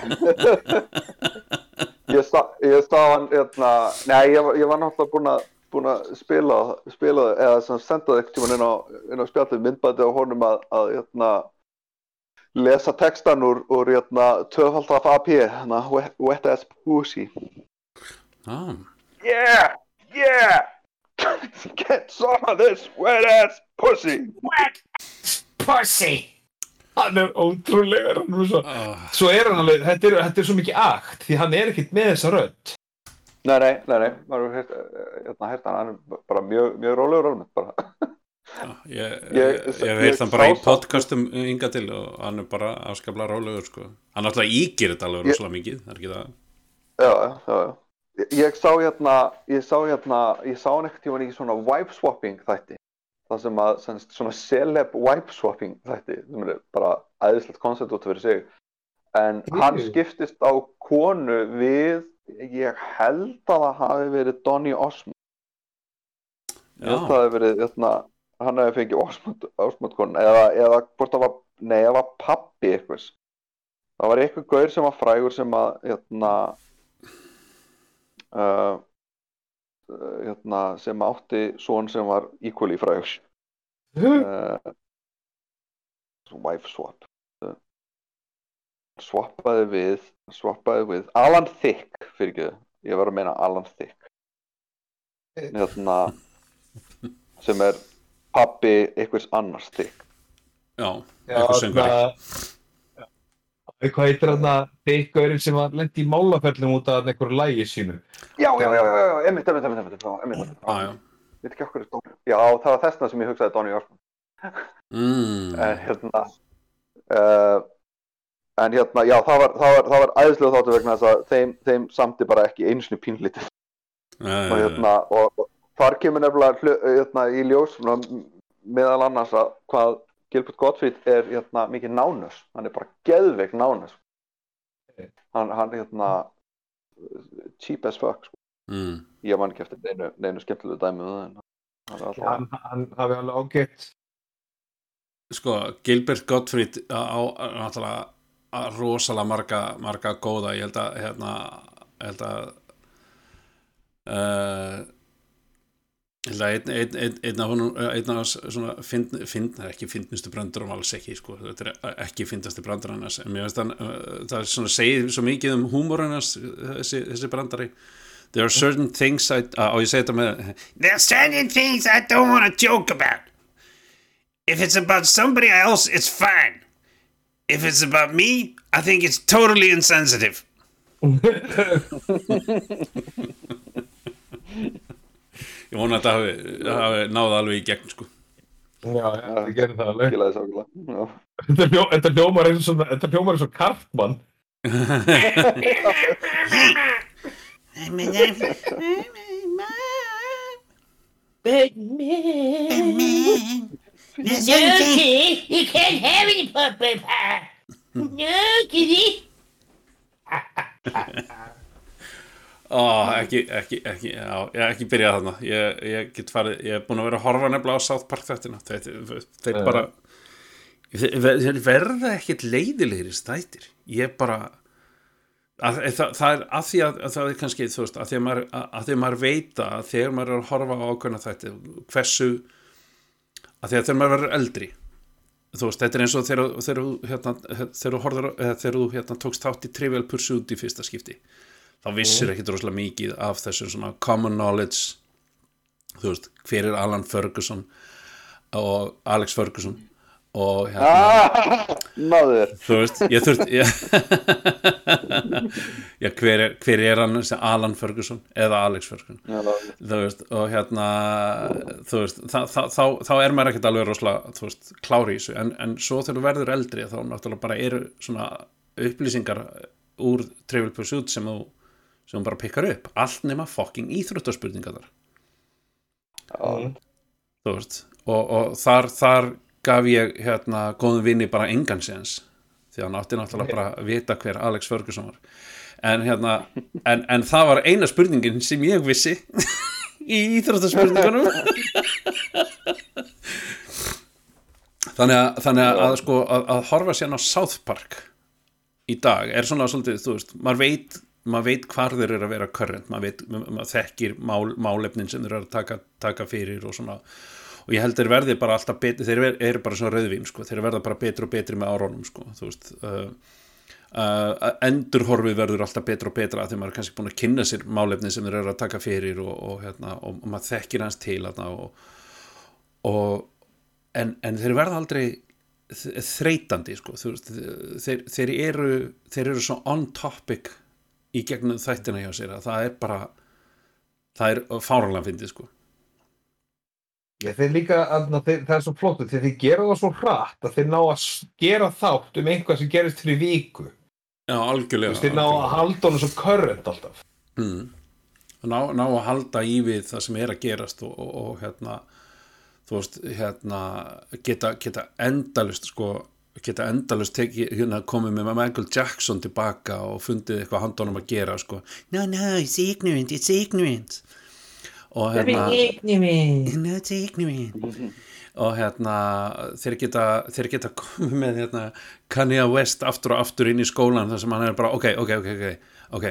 C: ég, sá, ég sá hann, hérna, nei, ég, var- ég var náttúrulega búinn að búin að spila, spila eða sem senda það ekkert tímann inn á, inn á spjallið myndbæti á honum að, að hérna, lesa textan úr, úr hérna, töfaldaf AP, hérna, wet, wet ass pussy.
B: ah,
C: Yeah, yeah, get some of this wet ass pussy.
D: Pussy! Hann er ótrúlegur, hann er svo...
B: ah,
D: Svo er hann alveg, þetta er, þetta er svo mikið akt, því hann er ekkert með þessa rödd.
C: Nei, nei, nei, nei, maður hefur heyrt- hérna, hann, hann er bara mjög, mjög rólegur alveg, bara.
B: ég, ég,
C: Ég-
B: ég heilt hann bara í podcastum ynga til og hann er bara afskaplega rálegur, sko. Hann alltaf ígir þetta alveg rosalega mikið, það er ekki það.
C: Já, já, já, já. Ég, ég sá hérna, ég sá hérna, ég sá hann ekkert tímann í svona wipe swapping þætti. Það sem að, sem, svona celeb wipe swapping þætti, sem er bara æðislegt koncept út fyrir sig. En hann skiptist á konu við, ég held að það hafi verið Donny Osmond. Ég held að
B: Já,
C: það hafi verið, hérna, hann hafi fengið konu, eða, eða hvort það var, nei, það var pappi eitthvað. Það var eitthvað gaur sem var frægur sem að, hérna, uh, uh, hérna, sem átti son sem var equally frægur. Uh, wife swap. Uh, swappaði við, swappaði við, Alan Thicke, fyrir ekki, ég var að meina Alan Thicke. Hérna, sem er pappi einhvers annars Thicke.
B: já,
D: Já,
B: eitthvað söngari.
D: þarna- Já, Hvað heitir hann að þykkaurinn sem var lendi í málaferlum út af einhverju lægi sínu?
C: Já, já, já, já, einmitt. Já,
B: já.
C: Veit ekki okkur. Já, það var þessna sem ég hugsaði Donny Osmond.
B: Mm.
C: En hérna, uh, en hérna, já, það var, það var, það var æðislega þáttu vegna þess að þeim, þeim samti bara ekki einu sinni pínlítið. Og hérna, og, og þar kemur nefnilega hlu, hérna, í ljós meðal annars að hvað Gilbert Gottfried er hérna mikið nánus. Hann er bara geðveik nánus. Hann, hann hérna, cheap as fuck, sko.
B: Mm.
C: Ég man ekki eftir neinu, neinu skemmtilegu dæmi um hann alltaf...
D: Hann, hann hafi alveg ágætt.
B: Sko, Gilbert Gottfried á, náttúrulega rosalega marga, marga góða, ég held að hérna, ég held að uh, einn ein, ein, ein af honum einn af svona fynd, fynd, ekki fyndnustu brandurum alls ekki, sko, þetta er ekki fyndasti brandur annars, en mér veist hann uh, það er svona segið svo mikið um húmor annars þessi, þessi brandari There are certain things I, á ég segi þetta með There are certain things I don't want to joke about If it's about somebody else, it's fine. If it's about me, I think it's totally insensitive. Ég vona að þetta hafi, hafi náða alveg í gegn, sko.
D: Já, já, það gerir það alveg. Þetta hljó- Þetta hljómar eins og þetta hljómar eins og Kartmann.
E: No, kitty, you can't have any pumpkin pie. No, kitty.
B: Ó, ekki, ekki, ekki, já, ég ekki byrjað þarna. Ég, ég get farið, ég er búin að vera að horfa nefnilega á South Park þættina. Þeir, þeir bara, þeir, verða ekkit leiðilegir í stættir. Ég bara, að, það, það er að því að, að það er kannski, þú veist, að því að maður, að, því að maður veita að þegar maður er að horfa á ákveðna þætti, hversu, að því að þegar maður verður eldri, þú veist, þetta er eins og þegar, þú- hérna, þegar þú hérna, tókst þátt í Trivial Pursuit í fyrsta skipti þá vissir ekki droslega mikið af þessu svona common knowledge. Þú veist, hver er Alan Ferguson og Alex Ferguson og hérna
C: Ah, Náður
B: þú veist, ég þurft ég, já, hver, er, hver er hann sem Alan Ferguson eða Alex Ferguson? Þú veist, og hérna þú veist, þa, þa, þá, þá er maður ekkert alveg rosalega, þú veist, klári í þessu. En, en svo þegar þú verður eldri þá náttúrulega bara eru svona upplýsingar úr Trivial Pursuit sem þú sem þú bara pikkar upp, allt nema fucking íþróttaspurningar þar
D: Mm.
B: þú veist og, og þar, þar gaf ég hérna góðum vinni bara engan séns því að hann átti náttúrulega bara að vita hver Alex Ferguson var. En hérna en, en það var eina spurningin sem ég vissi í íþróttaspurningunum. Þannig að, þannig að, að sko að, að horfa sérna á South Park í dag er svona svolítið, þú veist, maður veit maður veit hvar þeir eru að vera current maður, veit, maður þekkir mál, málefnin sem þeir eru að taka, taka fyrir og svona. Og ég held þeir verði bara alltaf betri þeir eru bara svona rauðvín sko, þeir verða bara betri og betri með árónum sko, þú veist. Uh, uh, endurhorfið verður alltaf betra og betra þegar maður er kannski búin að kynna sér málefnin sem þeir eru að taka fyrir og, og, hérna, og, og maður þekkir hans til hérna, en, en þeir verða aldrei þreytandi sko, veist, þeir, þeir eru þeir eru svo on topic í gegnum þættina hjá sér að það er bara það er fáranlega fyndið sko.
D: Ég, þeir líka, aðna, þeir, það er svo flott þegar þeir gera það svo hratt að þeir ná að gera þátt um einhvað sem gerist fyrir viku.
B: Já, algjörlega
D: þeir ná að halda honum svo current alltaf.
B: Mm. ná, ná að halda í við það sem er að gerast og, og, og hérna veist, hérna geta, geta endalust sko geta endalust hérna komið með Michael Jackson tilbaka og fundið eitthvað handónum að gera sko. No, no, it's ignorant, it's ignorant. Og hérna no, it's ignorant. Og hérna þeir geta, þeir geta komið með hérna Kanye West aftur og aftur inn í skólan þar sem hann er bara ok, ok, ok, ok, ok.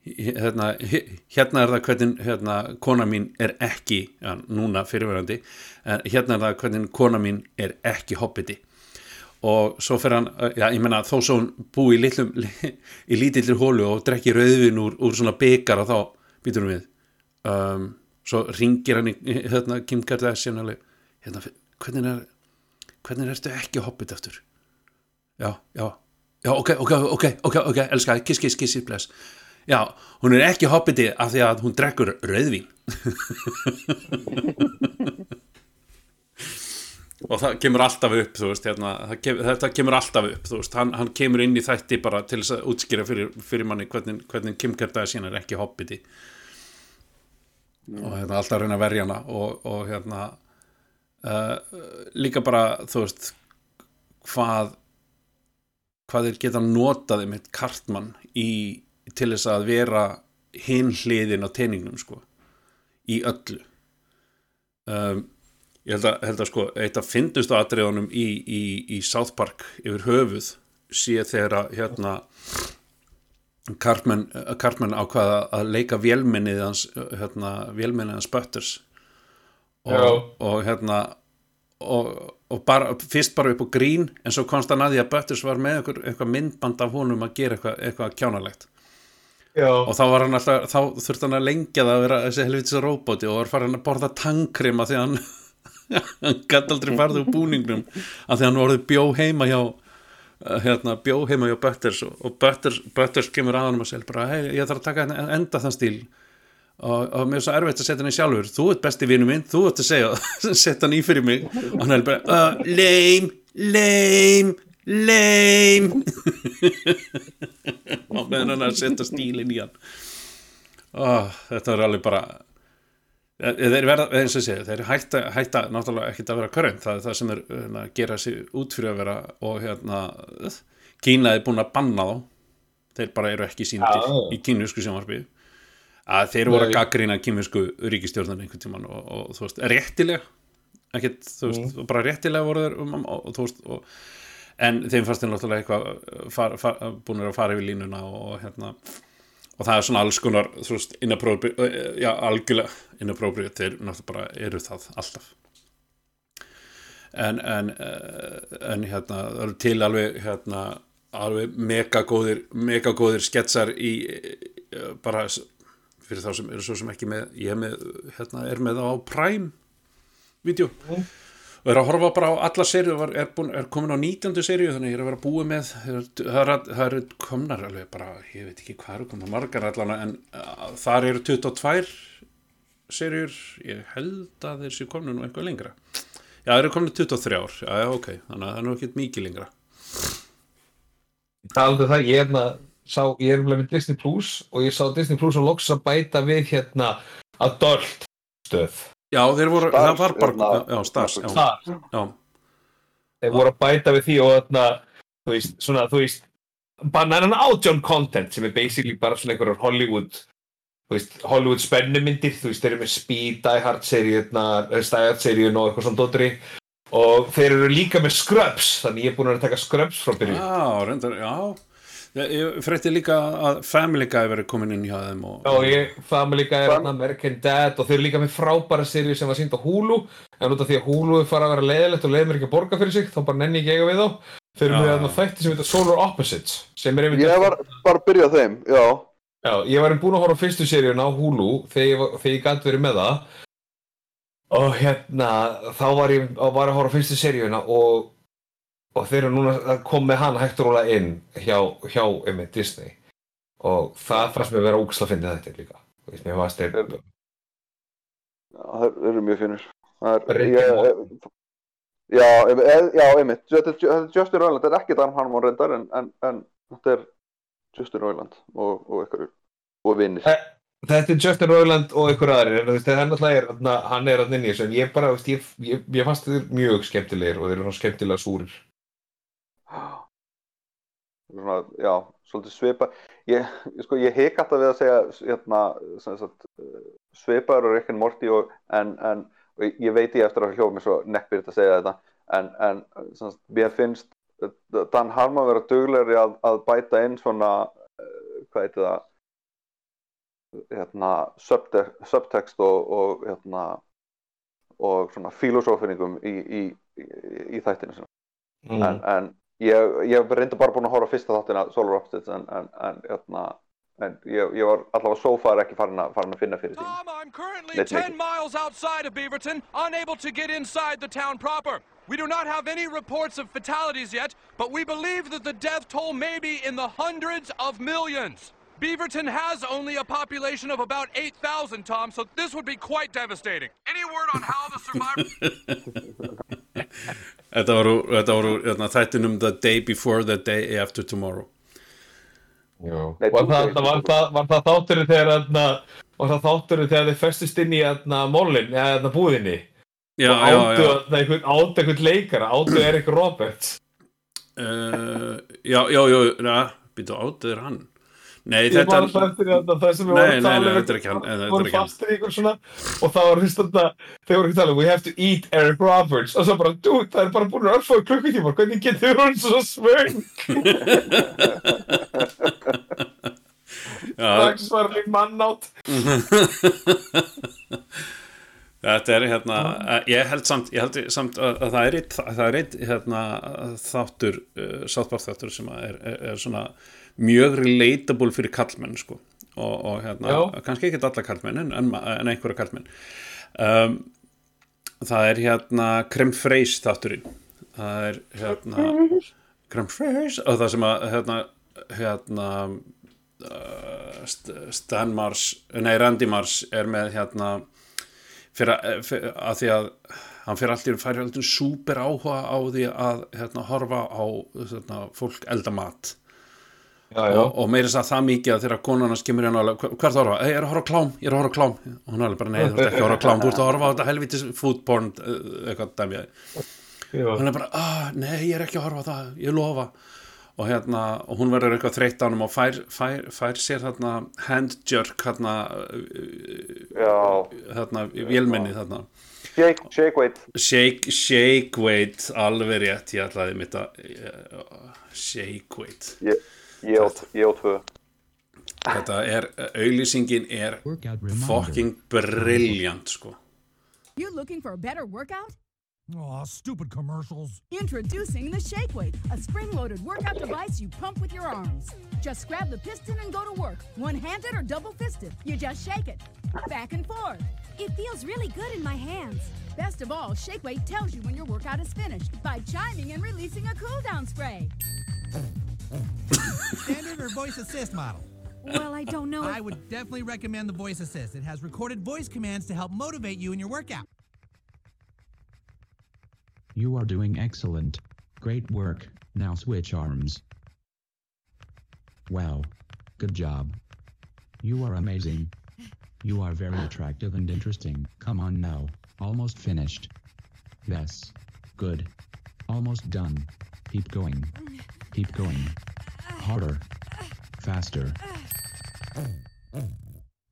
B: Hérna, hérna er það hvernig hérna, kona mín er ekki ja, núna fyrirverandi hérna er það hvernig kona mín er ekki hobbiti og svo fer hann, já ég menna þó svo hann búi í litlum í lítillir hólu og drekki rauðvin úr, úr svona byggar og þá býtur við. Um, svo ringir hann í hérna, Kim Kardashian alveg, hérna, hvernig er hvernig ertu ekki hobbit eftir já, já já, ok, ok, ok, ok, ok, elska kiss, kiss, kiss, bless. Já, hún er ekki hobbiti af því að hún drekkur rauðvín og það kemur alltaf upp veist, hérna, það kemur, þetta kemur alltaf upp veist, hann, hann kemur inn í þætti bara til að útskýra fyrir, fyrir manni hvernig, hvernig Kim Kardashian er ekki hobbiti. Og hérna alltaf reyna að verja hana og, og hérna uh, líka bara þú veist hvað hvað þeir geta notaði með kartmann í, til þess að vera hinn hliðin á teiningnum sko í öllu. Um, ég held að, held að sko eitt af fyndustu atriðunum í, í, í South Park yfir höfuð sé þegar að hérna Cartman, Cartman ákvaða að leika vélmennið hans hérna, vélmennið hans Butters. Og, og hérna og, og bara, fyrst bara upp á grín en svo komst hann að því að Butters var með eitthvað, eitthvað myndband af honum að gera eitthvað, eitthvað kjánalegt.
D: Já,
B: og þá var hann alltaf, þá þurfti hann að lengja það að vera þessi helvitis roboti og var farin að borða tangkrema því hann hann gæti aldrei farið úr búningnum af því hann voruð bjó heima hjá uh, hérna, bjó heima hjá Butters og, Butters, Butters kemur að hann og segir bara, hei, ég þarf að taka hérna- enda þann stíl. Og, og mér er svo erfitt að setja hann í sjálfur. Þú ert besti vinnu minn, þú ert að segja setja hann í fyrir mig. Og hann er bara, uh, lame, lame lame. Og meðan hann er að setja stílinn í hann. Oh, þetta er alveg bara Eh, þeir verða, eins og segi, þeir hætta, hætta náttúrulega ekkert að vera körrent, það er það sem er hérna, gera sig út fyrir að vera og hérna, Kína er búin að banna þá. Þeir bara eru ekki síndir
D: Já.
B: í kínusku sjónvarpi. Að þeir voru að gaggrína kínusku ríkistjórnan einhvern tímann og, og þú veist, réttilega. Ekkert, þú veist, bara réttilega voru þeir um, og, og þú veist, og, en þeim fannst þeir náttúrulega eitthvað far, búin að fara yfir línuna og, og hérna og það er svona alls konar veist, inappropriate, já, algjörlega inappropriate, þeir náttúrulega bara eru það alltaf. En en, eh, en hérna, það eru til alveg hérna, alveg megagóðir megagóðir sketsar í eh, bara fyrir þá sem eru svo sem ekki með ég með, hérna, er með á Prime vídeo og er að horfa bara á alla serju var, er, er komin á 19. serju þannig ég er að vera búið með það eru það eru komnar alveg bara ég veit ekki hvað eru komnar margar allana en uh, þar eru 22 serjur ég held að þeir séu komnu nú eitthvað lengra já þeir eru komnu 23 ár já, já ok, þannig að það er nú ekki mikið lengra
D: Talandi um það, ég er hérna, sá, ég er með Disney Plus og ég sá Disney Plus og loks að bæta við hérna adult stöð.
B: Já þeir voru,
C: Stars,
B: það var bara
C: hérna,
B: já, stars, já,
D: Þar.
B: já,
D: Þeir voru að bæta við því og þarna, þú veist, svona, þú veist, bananan átjón content sem er basically bara svona einhverjar Hollywood, þú veist, Hollywood spennumyndir, þú veist, þeir eru með Speed, Die Hard seríuna, Die Hard seríun og eitthvað svona dótri. Og þeir eru líka með Scrubs, þannig ég er búin að taka Scrubs frá byrjun.
B: já, reyndar, já ég, ég frétti líka að Family Guy verið komin inn hjá þeim og,
D: Já, ég, Family Guy er
C: Fam-
D: American Dad og þeir eru líka með frábæra seríu sem var sínd á Hulu en út af því að Hulu er fara að vera leiðilegt og leiði mér ekki að borga fyrir sig þá bara nenni ég ekki eiga við þá. Þeir eru með þarna þætti sem heitir Solar Opposites sem er einmitt
C: Ég var bara að byrja þeim, já.
D: Já, ég var búinn að horfa á fyrstu seríun á Hulu þegar ég, ég gæti verið með það. Og hérna þá var ég var að horfa á fyrstu seríuna og, og þeir eru núna að koma með hana hægt og róla inn hjá, hjá einmitt Disney. Og það fannst mér að vera úksla að finna þetta líka. Mér fannst þeir
C: Það eru mjög finnir. Það er, já, einmitt. Þetta er þetta er Justin Roiland, þetta er ekki Dan Harmon reyndar, en, en, en þetta er Justin Roiland og, og ykkur og vinnir.
D: Eh, Þetta er Justin Roiland og er, þarna- hann er að inn í þessu. En ég bara, ég fannst þeir mjög skemmtilegir og þeir eru svona skemmtilega súrir
C: Svona, já, svolítið svipa. Ég, ég sko, ég hik alltaf við að segja hérna, sagt, svipaður og Rick and Morty og, en, en ég- ég veit ég eftir að hljóða mér svo nekkbyrgt að segja þetta, en, en sagt, mér finnst eh, Dan Harmon vera duglegri að, að bæta inn svona, eh, hvað heitir það, hérna, subtext, subtext og, og hérna, og svona filosófinningum í, í, í, í þættinu
D: mm.
C: en, en ég, ég reyndi bara búin að horfa á fyrsta þáttina Solar Opposites en, en, en, hérna, en ég, ég var allavega so far ekki farin að, farin að finna fyrir því
F: Tom, I'm currently
C: Let's
F: 10
C: it.
F: miles outside of Beaverton, unable to get inside the town proper. We do not have any reports of fatalities yet, but we believe that the death toll may be in the hundreds of millions. Beaverton has only a population of about 8,000, Tom, so this would be quite devastating. Any word on how the survivors...
B: þetta voru, þetta voru hérna, þættinum The Day Before the Day After Tomorrow.
C: Nei,
D: var, það, var, það, var það þátturinn þegar þarna, var það þátturinn þegar þeir festist inn í þarna mólin, eða þarna búðinni?
B: Já,
D: og
B: já,
D: áttu
B: já,
D: þarna einhvern, áttu einhvern leikara áttu Erik Roberts?
B: Uh, já, já, já, já býtu átöður hann nei,
D: ég
B: þetta
D: var alltaf eftir þarna það sem við
B: Nei,
D: vorum að
B: nei,
D: tala
B: nei,
D: um
B: þetta er ekki hann, þetta
D: voru
B: ekki hann.
D: fastir í ykkur svona og það var fyrst þarna þeir voru ekki að tala um we have to eat Eric Roberts. Og svo bara, dude, það er bara búin að örfáðu klukkutíma. Hvernig getur hún svo svöng? Strax var hann mann átt
B: Þetta er hérna, eh, ég held samt, ég held samt að, að það er eitt, er hérna, þáttur, uh, sáttbátt þáttur sem er, er, er svona mjög relatable fyrir kallmenn sko. Og, og hérna,
D: Já.
B: kannski ekki alla kallmenn en, en, einhverja kallmenn um, það er hérna Krem Freys þátturinn. Það er hérna Krem Freys og það sem að hérna, hérna uh, St- Stan Mars, nei Randy Mars er með hérna fyrir að, fyrir að því að hann fyrir alltaf, færi alltaf súper áhuga á því að hérna, horfa á hérna, fólk elda mat
D: já, já,
B: og, og meira þess að það mikið að þegar konan hans kemur hérna alveg, hvað er það að horfa? Ég er að horfa klám, ég er að horfa klám. Og hún er alveg bara, nei, þú ert ekki að horfa klám þú ert að horfa á þetta helvitis food porn eh, eitthvað dæmi.
D: Já.
B: hún er bara, ah, nei, ég er ekki að horfa á það ég lofa. Og hérna, og hún verður eitthvað þreytt á hann og fær, fær, fær sér hérna hand jerk hérna,
C: já,
B: hérna vélmenni þarna.
C: Shake, shake weight.
B: Shake, shake weight alveg rétt, ég ætlaði mitt að uh, shake weight.
C: Ég, ég, á- ég á tvö
B: þetta er, auðlýsingin er fucking brilliant sko
G: You're looking for a better workout?
A: Aw, stupid commercials.
G: Introducing the Shake Weight, a spring-loaded workout device you pump with your arms. Just grab the piston and go to work. One-handed or double-fisted. You just shake it. Back and forth.
H: It feels really good in my hands.
G: Best of all, Shake Weight tells you when your workout is finished by chiming and releasing a cool-down spray.
A: Standard or voice assist model?
H: Well, I don't know.
A: I would definitely recommend the voice assist. It has recorded voice commands to help motivate you in your workout.
I: You are doing excellent. Great work. Now switch arms. Wow. Good job. You are amazing. You are very attractive and interesting. Come on now. Almost finished. Yes. Good. Almost done. Keep going. Keep going. Harder. Faster.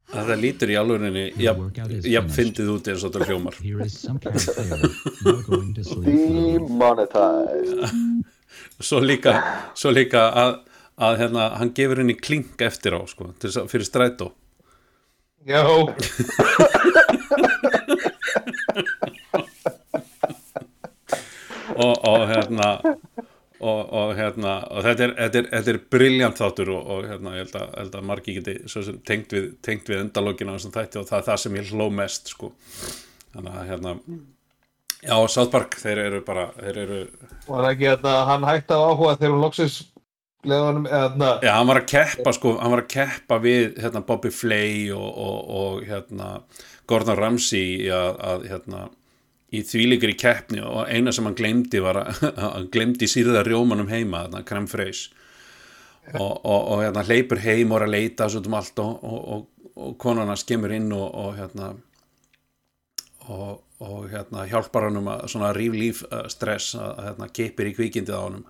B: Það lítur í alvörinni jafn fyndið út eins og þetta hljómar
I: Here is some cat there. Now going to sleep. now.
C: Demonetized.
B: svo líka, svo líka að, að hérna, hann gefur henni klink eftir á sko, til, þess að- fyrir strætó
D: Já,
B: og, og hérna og, og hérna og þetta er, þetta er, þetta er briljant þáttur og, og hérna, ég held að, held að margi geti sem tengt við, við endalókina og það er það sem ég hló mest sko. þannig að hérna já, South Park, þeir eru bara þeir eru,
D: var ekki að hann hætti á áhuga þegar hún loksins leða honum eða
B: já, hann var að keppa sko, hann var að keppa við hérna, Bobby Flay og, og, og hérna Gordon Ramsay að, að hérna í þvílíkri keppni og eina sem hann glemdi var að hann glemdi sýrða rjómanum heima, þarna, krem freys og, og, og hérna hleypur heim og er að leita svo um allt og, og, og, og konan hans kemur inn og, og hérna og, og hérna hjálpar hann um að svona ríflíf uh, stress að að, hérna kipir í kvikindið á honum.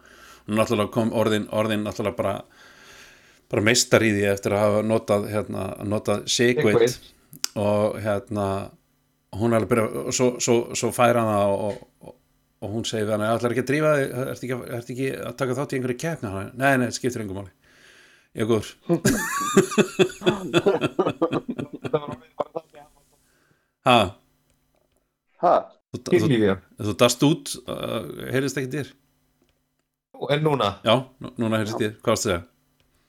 B: Og náttúrulega kom orðin, orðin náttúrulega bara bara meistar í því eftir að hafa notað hérna, notað sigveit og hérna hún er alveg byrja og svo, svo, svo fær hann það og, og, og hún segir hann ætlar ekki að drífa þig, ertu ekki, ertu ekki að taka þátt í einhverju keppni? Hann, nei, nei, skiptir engum máli. Ég góður. Ha,
C: Ha?
B: þú, þú, þú dast út uh, heyrðist ekki þér?
D: En núna,
B: já, nú- núna heyrðist þér, hvað varst það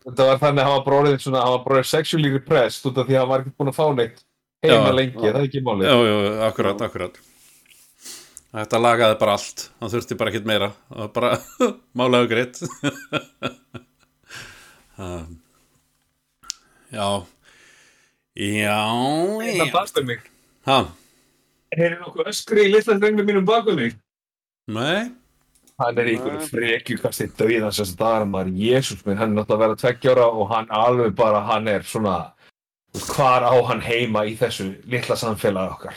D: þetta var þannig að hann var bróðið hann var bróðið sexually repressed út af því að hann var ekki búin að fá neitt heima
B: Já.
D: lengi, það er ekki málið?
B: Já, já, akkurat, akkurat. Þetta lagaði bara allt. Hann þurfti bara ekkert meira. Það var bara málega greitt. Um, já. Já
D: Það
B: já
D: bastur mig.
B: Ha,
D: Heyri nokkuð öskri í litla drengnum mínum baku mig?
B: Nei.
D: Hann er í einhverju frekju kasti dauðan sem það er maður, jésús minn, hann er náttúrulega að vera tveggjára og hann alveg bara, hann er svona, hvar á hann heima í þessu litla samfélagi okkar.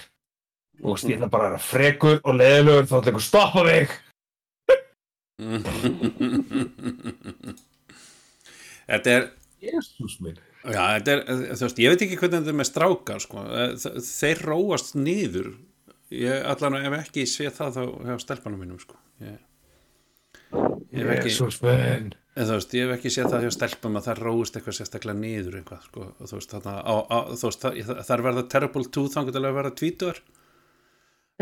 D: Ég ætla bara að vera frekur og leðilegur, þá ætla einhver stoppa mig.
B: þetta er
D: Jésús minn.
B: Já, þetta er, þú veist, ég veit ekki hvernig þetta er með strákar, sko, Þe- þeir róast niður, ég allan ef ekki sé það þá hjá stelpanum mínum, sko, ég, ég
D: Jésús minn.
B: En þú veist, ég hef ekki séð það hjá stelpum að það róast eitthvað sérstaklega niður eitthvað, sko, og þú veist, á, á, þú veist, það, það er verða terrible two þannig að verða tvítuar,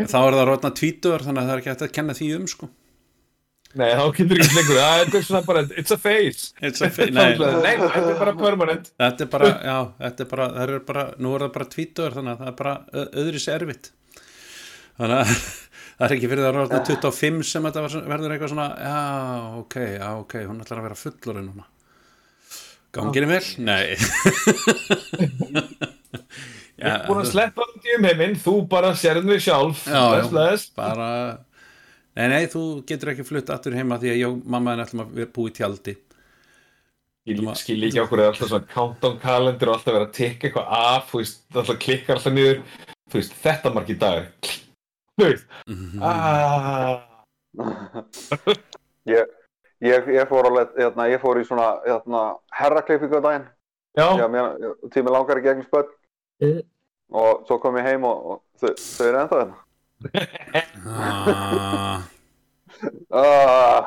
B: þá er það rótna tvítuar, þannig að það er ekki hægt að kenna því um, sko.
D: Nei, þá getur ekki lengur, það er svona bara, it's a phase.
B: It's a fa- nei.
D: Nei, þetta er bara permanent.
B: Þetta er bara, já, þetta er bara, það er bara, nú er það bara tvítuður þannig að það er bara ö- öðru sér erfitt. Þannig að það er ekki fyrir það að ráða 25 sem þetta verður eitthvað svona, já, ok, já, ok, hún ætlar að vera fullorinn núna. Ganginni vel? Nei.
D: Ég er búin að sleppa í um heiminn, þú bara sérðum við sjálf.
B: Já, já. Bara, nei, nei, þú getur ekki flutt aftur heima því að ég og mamma er ætlum að vera búið í tjaldi.
D: Ég skil ekki okkur er alltaf svona countdown kalender og alltaf vera að tikka eitthvað af, þú veist, alltaf klikkar alltaf niður, þú veist, þetta margir dagar, þú veist,
B: Mhm.
D: aaaah,
C: ég, ég, ég fór alveg, hérna, ég fór í svona, hérna, herraklippingu á daginn. Tími langar ekki gegn spöld. Og svo kom ég heim og, og þau, þau eru ennþá hérna.
B: Ah,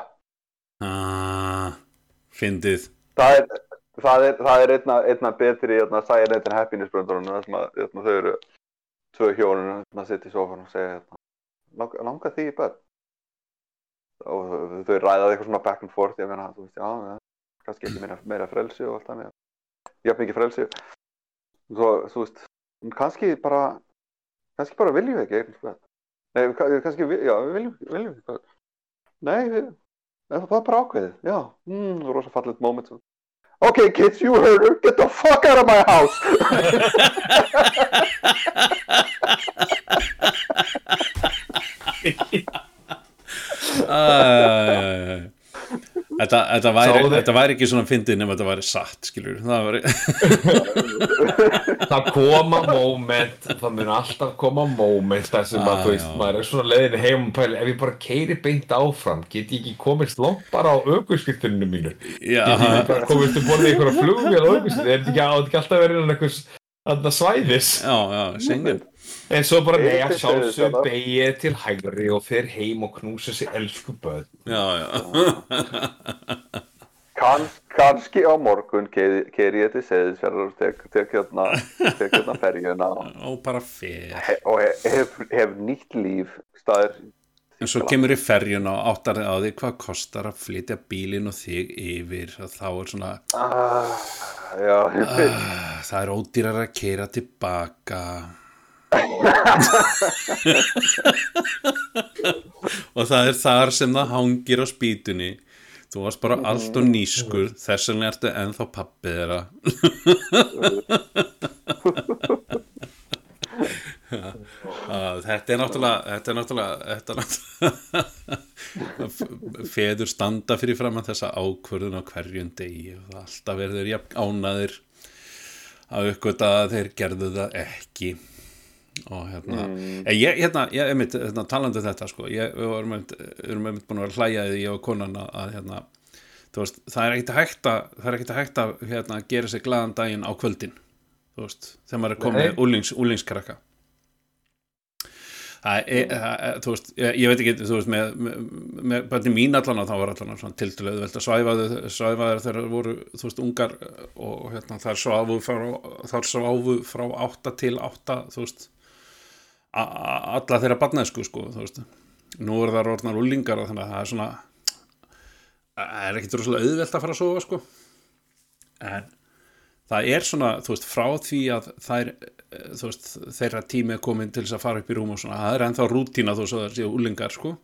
B: ah, fyndið.
C: það er, það er, það er einna, einna betri, hérna, Silent and Happiness bröndurinn, sem að, hérna, þau eru tvö hjónun, hérna, sitt í sófan og segja, lang, langar því í börn. Og þau ræðaði eitthvað svona back and forth ég meina, þú veist, já, ja, kannski ekki meira, meira frelsi og allt þannig ég haf mikið frelsi. Svo, þú veist, kannski bara kannski bara viljum við ekki börn nei, ka- kannski, já, við viljum, viljum ekki börn nei, við, nei, það er bara ákveðið, já mm, rosa fallet moment ok, kids, you heard her, get the fuck out of my house.
B: Þetta, þetta, væri, þetta væri ekki svona fyndið nema þetta væri satt, skilur það væri,
D: það koma moment það mun alltaf koma moment þar sem að þú veist, maður er svona leiðin heim og pæli, ef ég bara keiri beint áfram get ég ekki komist langt bara á aukurskiptuninu mínu?
B: Já.
D: get ég bara komist um borðið einhverja flugvél á aukurskiptuninu er þetta ekki, alltaf verið einhvers svæðis?
B: Já, já, Schengen
D: en svo bara nei að sjálfsög beigið til hægri og fer heim og knúsa sig elsku börn.
B: Já, já.
C: Kans, kannski á morgun keiri ég til Seyðisfjörður og tek, tek hérna, tek hérna ferjuna. Og,
B: bara fer.
C: He, og he- hef, hef nýtt líf staðir
B: en svo kemur í ferjun og áttar þig á því hvað kostar að flytja bílinn og þig yfir. Og þá er svona
C: ah, já,
B: ah, það er ódýrar að keira tilbaka og það er þar sem það hangir á spýtunni. Þú varst bara allt og nýskur þess vegna ertu ennþá pappið þeirra. Ah, þetta er náttúrulega þetta er náttúrulega, þetta er náttúrulega feður standa fyrir fram að þessa ákvörðun á hverjum degi og alltaf verður jafn ánaðir að uppgöta að þeir gerðu það ekki og hérna mm. ég, hérna, ég, einmitt, hérna talandi um þetta sko, ég, við erum einmitt búin að vera hlæja því ég og konan að, að hérna, þú veist, það er ekkert að það er ekkert að hérna, gera sér glaðan daginn á kvöldin, þú veist þegar maður er komið úlings, úlingskrakka Það er, það er, þú veist, ég, veit ekki, þú veist, með, með, með bæti mín allan að þá var allan svona tildulega velt að svæfaðu, svæfaðu þegar þeir voru, þú veist, ungar og hérna þar sváfu frá, þar sváfu frá átta til átta, þú veist, alla þeirra barnæsku, sko, þú veist, nú er það orðnar úlingar og þannig að það er svona, það er ekkit rosalega auðvelt að fara að sofa, sko, en það er svona, þú veist, frá því að þær, eh, þú veist, þeirra tími er komin til þess að fara upp í rúm og svona, það er ennþá rútína þú veist, það séu úlingar, sko.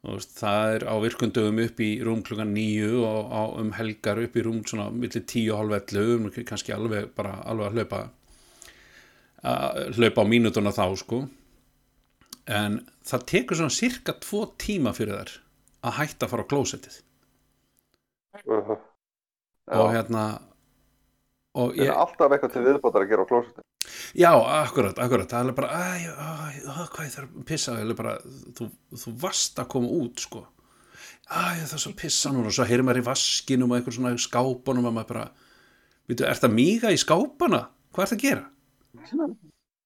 B: Þú veist, það er á virkundöfum upp í rúm klukkan nýju og á, um helgar upp í rúm svona millir tíu og hálf ellu, kannski alveg bara alveg að hlaupa að hlaupa á mínútuna þá, sko. En það tekur svona cirka tvo tíma fyrir þær að hætta að fara á klósettið.
C: Uh,
B: og hérna og
C: Það er alltaf eitthvað til viðbótar að gera á klósetu
B: Já, akkurat, akkurat, það er bara æ, æ, æ, hvað ég þarf að pissa. Það er bara, þú, þú varst að koma út sko, æ, það er svo pissa núna. Og svo heyrir maður í vaskinum og einhver svona skápunum og maður bara veitu, ert að míga í skápana? Hvað ert að gera?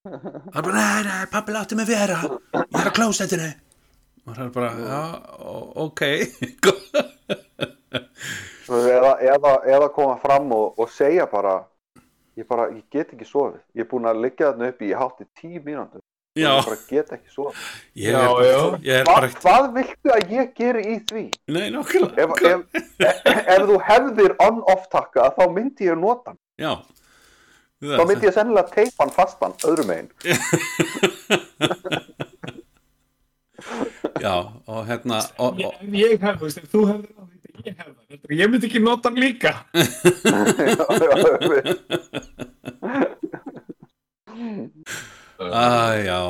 B: Það er bara, nei, nei, pappi láti mig vera. Ég er á klósettinu. Maður er bara, já, ok.
C: Eða, eða, eða koma fram og, og segja bara ég bara, ég get ekki sofið. Ég er búin að liggja þarna upp í hátt í tíu
B: Já.
C: ég bara get ekki sofið.
B: Ég er, bara, ég er
C: Hva,
B: bara
C: hvað viltu að ég geri í því?
B: Nei, nákvæmlega.
C: Ef, ef, ef, ef þú hefðir on-off takka þá myndi ég nota hann.
B: Já
C: þá myndi ég sennilega teipa hann fastan öðrum megin.
B: Já, og hérna og, og,
D: Ef ég hef, þú veist, þú hefur það, ég hef það, heldur, ég myndi ekki nota hann líka.
B: Æ, já.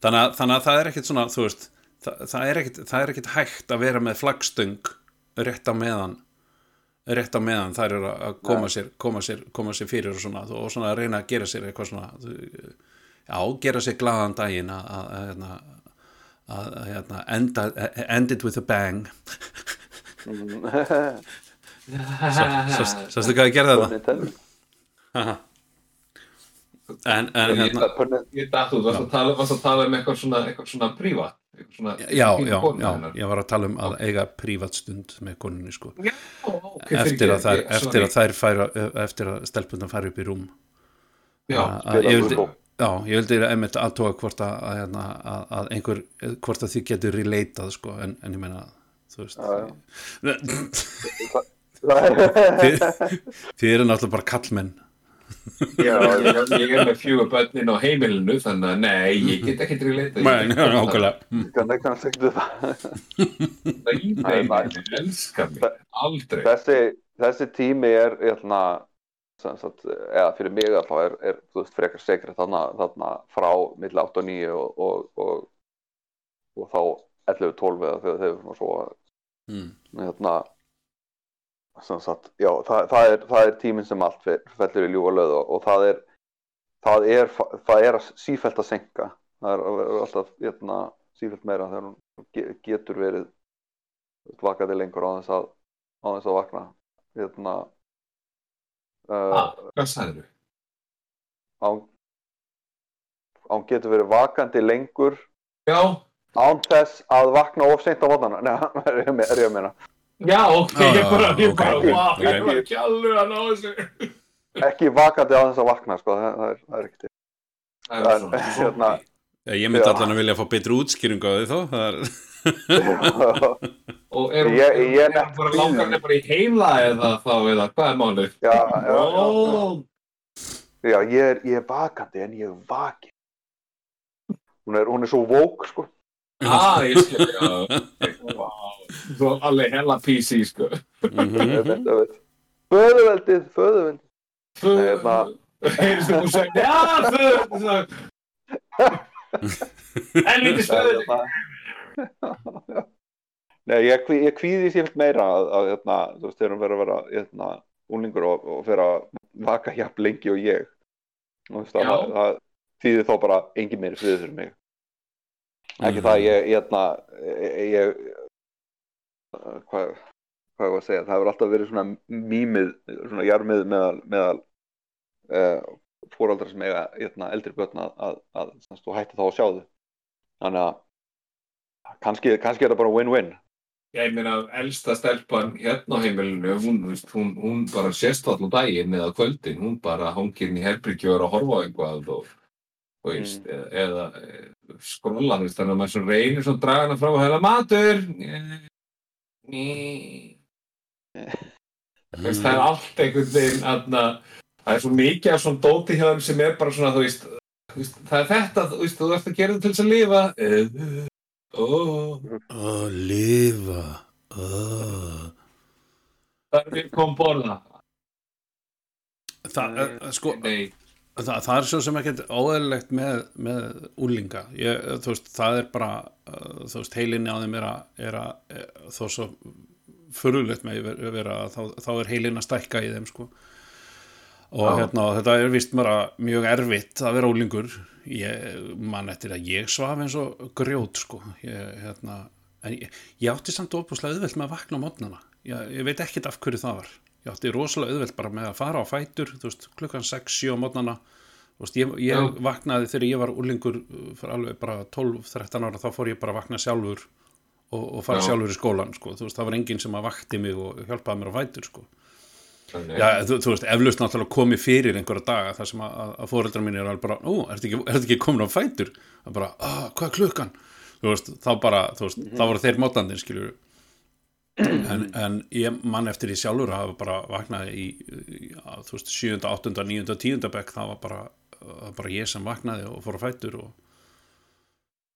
B: Þannig að, þannig að það er ekkit svona veist, það, það, er ekkit, það er ekkit hægt að vera með flaggstöng rétt á meðan rétt á meðan þær eru að koma sér, koma sér, koma sér fyrir og svona, og svona að reyna að gera sér eitthvað svona já, gera sér glaðan daginn að, hérna, hérna, enda, end it with a bang. Sástu hvað ég gerði þetta? En, en hérna
D: Ég datt út, varst að tala, varst að tala um eitthvað svona, eitthvað svona prívat? eitthvað Svona,
B: Já, já, já, ég var að tala um að eiga prívatstund með konunni sko.
D: Já, ok,
B: eftir, að þær,
D: ég-
B: eftir að þær færa eftir að stelpundan færa upp í rúm.
D: Já,
C: spila
B: yfirleitt-
C: fútbol.
B: Já, ég vildi einmitt aðtóa hvort að, að, hérna, að, að einhver, hvort að þið getur relatað sko, en, en ég meina, þú veist. Þið eru náttúrulega bara kallmenn
D: Já, ég, ég er með fjögur börnin á heimilinu þannig að nei, ég get ekki til að leita
B: Nei, nákvæmlega.
C: Kannast ekki það?
D: Nei, nei, nei, elska mig, aldrei.
C: Þessi, þessi tími er, hérna, sem sagt, eða fyrir mig alltaf er, er þú veist, frekar sekret þarna, þarna frá milli 8 og 9 og, og, og, og þá 11-12 eða þegar þeir svona svo
B: mm.
C: hérna sagt, já, það, það, er, það er tíminn sem allt fe- fellur í ljúfa löð og, og það er það er, það er sífælt að senka það er alltaf hérna, sífælt meira þegar hún ge- getur verið vakandi lengur á þess að á þess að vakna hérna uh,
D: Ah, Hvað sagður þú?
C: án, án getur verið vakandi lengur
D: Já,
C: án þess að vakna of seint á vodnana Nei, er ég að meina
D: já, ok,
B: Já,
D: ég
B: já,
D: bara, ég bara,
B: ok,
D: vá,
B: ok.
D: ég ekki alveg að ná þessu
C: ekki vakandi á þess að vakna sko, það, það, er, það er ekki til
D: Það er
C: En,
D: svona,
C: hérna,
B: Ég myndi allan að vilja fá betri útskýringu á því þó það er,
D: Og er hún
C: Ég- ég er
D: er hún
C: ekki
D: bara langar henni bara í heila eða þá, eða hvað er málið?
C: já, já, já, já. Ég er, ég er vakandi en ég er vakin. Hún er, hún er svo vók, sko.
D: ah, ég skil, já, ok, Svo alveg hella PC, sko
B: Mhm.
C: Föðuveldið, föðuveldið. Hérna.
D: Heyrðu sem þú segir, já, lítið stöður
C: Hérna. Nei, ég, kví- ég kvíði sér meira að, að hérna, þú veist, þegar hún verður að vera hérna, úlingur og, og fyrir að vaka jafn lengi og ég. Þú veist, það, það þýðir þá bara engin meiri friður fyrir mig. Ekki
B: Mhm.
C: það, ég, hérna, ég, ég hvað, hvað var að segja, það hefur alltaf verið svona mýmið, svona jarmið meðal, meðal uh, fóraldra sem eiga hérna, eldri börn að, að, að, þú hætti þá að sjá þau. Þannig að kannski, kannski er það bara win-win.
D: Ég meina, elsta stelpan hérna á heimilinu, hún, hún, hún bara sést allan daginn eða kvöldin, hún bara hangir inn í er að horfa á eitthvað og, og veist,
C: Mm.
D: eða, eða eh, skrolla, þannig að maður reynir svona að draga hana frá og hefða matur. Ný. Það er allt einhvern veginn, aðna, það er svo mikið af svona dóti hjá þeim sem er bara svona, þú veist, það er þetta, þú veist, þú ert að gera þetta til þess að lifa. Oh.
B: Að lifa oh.
D: Það er við kom borða.
B: Það, eh, sko,
D: Nei,
B: það, það er svo sem ekkert óeðlilegt með, með úlinga ég, veist, það er bara uh, veist, heilinni á þeim er að, er að er, þó svo furðulegt með vera, þá, þá er heilin að stækka í þeim sko. Og
D: Já.
B: hérna, þetta er vist bara mjög erfitt að vera úlingur ég man eftir að ég svaf eins og grjót sko. Ég, hérna, en ég, ég átti samt óbúslega auðvelt með að vakna á mótnana ég, ég veit ekkert af hverju það var ég átti rosalega auðvelt bara með að fara á fætur veist, klukkan 6-7 á mótnana veist, ég, ég vaknaði þegar ég var úlingur uh, fyrir alveg bara 12-13 ára þá fór ég bara að vakna sjálfur og, og fara
D: Já.
B: sjálfur í skólan sko. veist, það var enginn sem að vakti mig og hjálpaði mér á fætur sko. Já, þú, þú veist, eflaust náttúrulega komið fyrir einhverja daga þar sem að, að, að fóreldrar mín er alveg bara, ó, ertu ekki, ertu ekki komin á fætur? Það bara, ah, hvað er klukkan? Þú veist, þá bara, þú veist, þá voru þeir mótandinn, skiljur en, en ég mann eftir því sjálfur að hafa bara vaknaði í, í á, þú veist, 7., 8., 9., 10. bekk það var bara, það var bara ég sem vaknaði og fór á fætur og,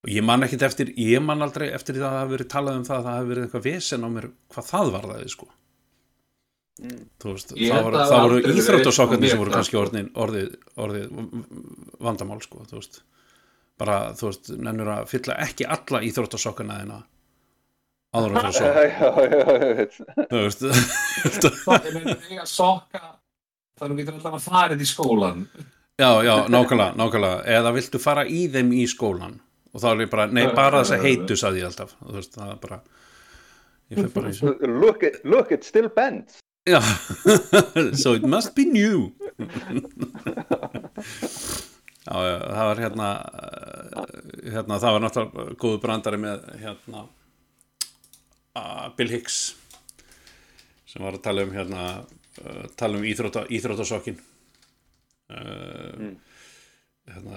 B: og ég man ekkit eftir, ég man aldrei eftir því að það hafi verið talað um það að það hafi verið eitthvað vesen á mér hvað það varðaði, sko þú veist,
D: Ég
B: það
D: að
B: það voru íþróttasokkarnir sem voru
D: það,
B: kannski orðin, orðið, orðið vandamál sko, þú veist bara, þú veist, nennur að fylla ekki alla íþróttasokkarna þeina áður en fyrir svo
C: Já, já, já, ég veit.
B: þú veist.
D: Þannig að við getum alltaf að fara í skólan
B: já, já, nákvæmlega, nákvæmlega. Eða viltu fara í þeim í skólan og þá er ég bara, nei, bara þess að heitu sagði ég alltaf, þú veist, það er bara ég fyrir bara í svo
C: Look, it, look, it still bends.
B: Já, so it must be new. Já, já, það var hérna uh, hérna, það var náttúrulega góðu brandari með hérna Bill Hicks sem var að tala um hérna uh, tala um íþrótta, íþróttasokkin. Uh, hérna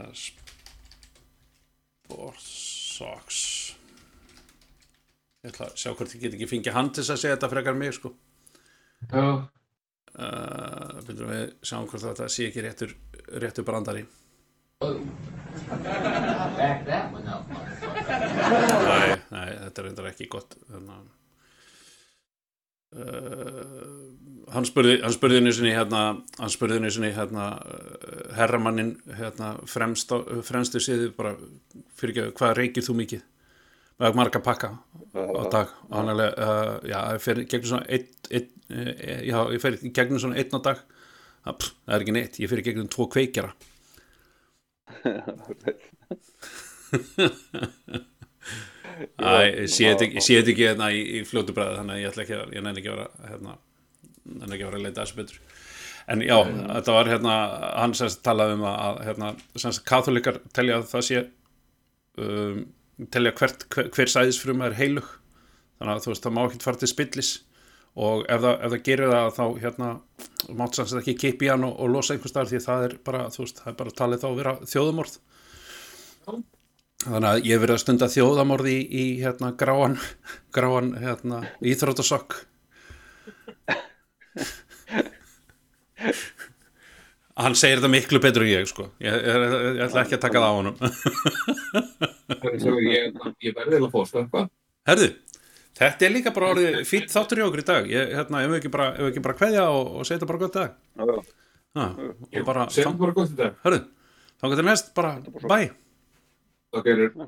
B: Sportsocks ég ætla að sjá hvort ég get ekki fengið hann til að segja þetta frekar mig sko.
D: Já,
B: uh, byrjum við sjáum hvort þetta sé ekki réttur, réttur brandari.
E: Back that one up.
B: Nei, nei, þetta er reyndar ekki gott þannig að Uh, hann spurði hann spurði einu sinni hérna hann spurði einu sinni hérna uh, herramannin hérna fremst fremstu siði bara fyrir ekki hvað reykir þú mikið? Með marga pakka á dag? Og hann alveg uh, já, ég fer gegnum svona einn, einn, uh, já, ég fer gegnum svona einn á dag. Það, pff, það er ekki neitt, ég fer gegnum tvo kveikjara Æ, sé þetta ekki, hérna í, í fljótu bræði þannig að ég ætla ekki að, ég nenni ekki að vera hérna, nenni ekki að vera að leita þessu betur. En já, þetta var hérna hann sem sagt talaði um að, hérna, sem sagt katholikar telja að það sé um, telja hvert, hver, hver sæðisfrum er heilug. Þannig að þú veist, það má ekki fara til spillis. Og ef það, ef það gerir það þá hérna, mátt sem sagt ekki kipi hann og, og losa einhvers staðar því að það er bara, þú veist, það er bara talið þá að vera þjóðumorð þannig að ég hef verið að stunda þjóðamorði í, í hérna gráan gráan hérna íþrótasokk hann segir þetta miklu betur en ég sko. Ég, ég, ég ætla ekki að taka það á honum.
D: Ég, ég verði að fósta eitthvað.
B: herðu, þetta er líka bara orðið fýtt þáttur í okkur í dag. Ég, hérna, ef við ekki bara, bara kveðja og, og segja þetta bara gott dag? Ha, og bara,
D: Segjum bara gott þetta.
B: hörðu, þá getur næst bara, bye
D: Okay,
J: dude.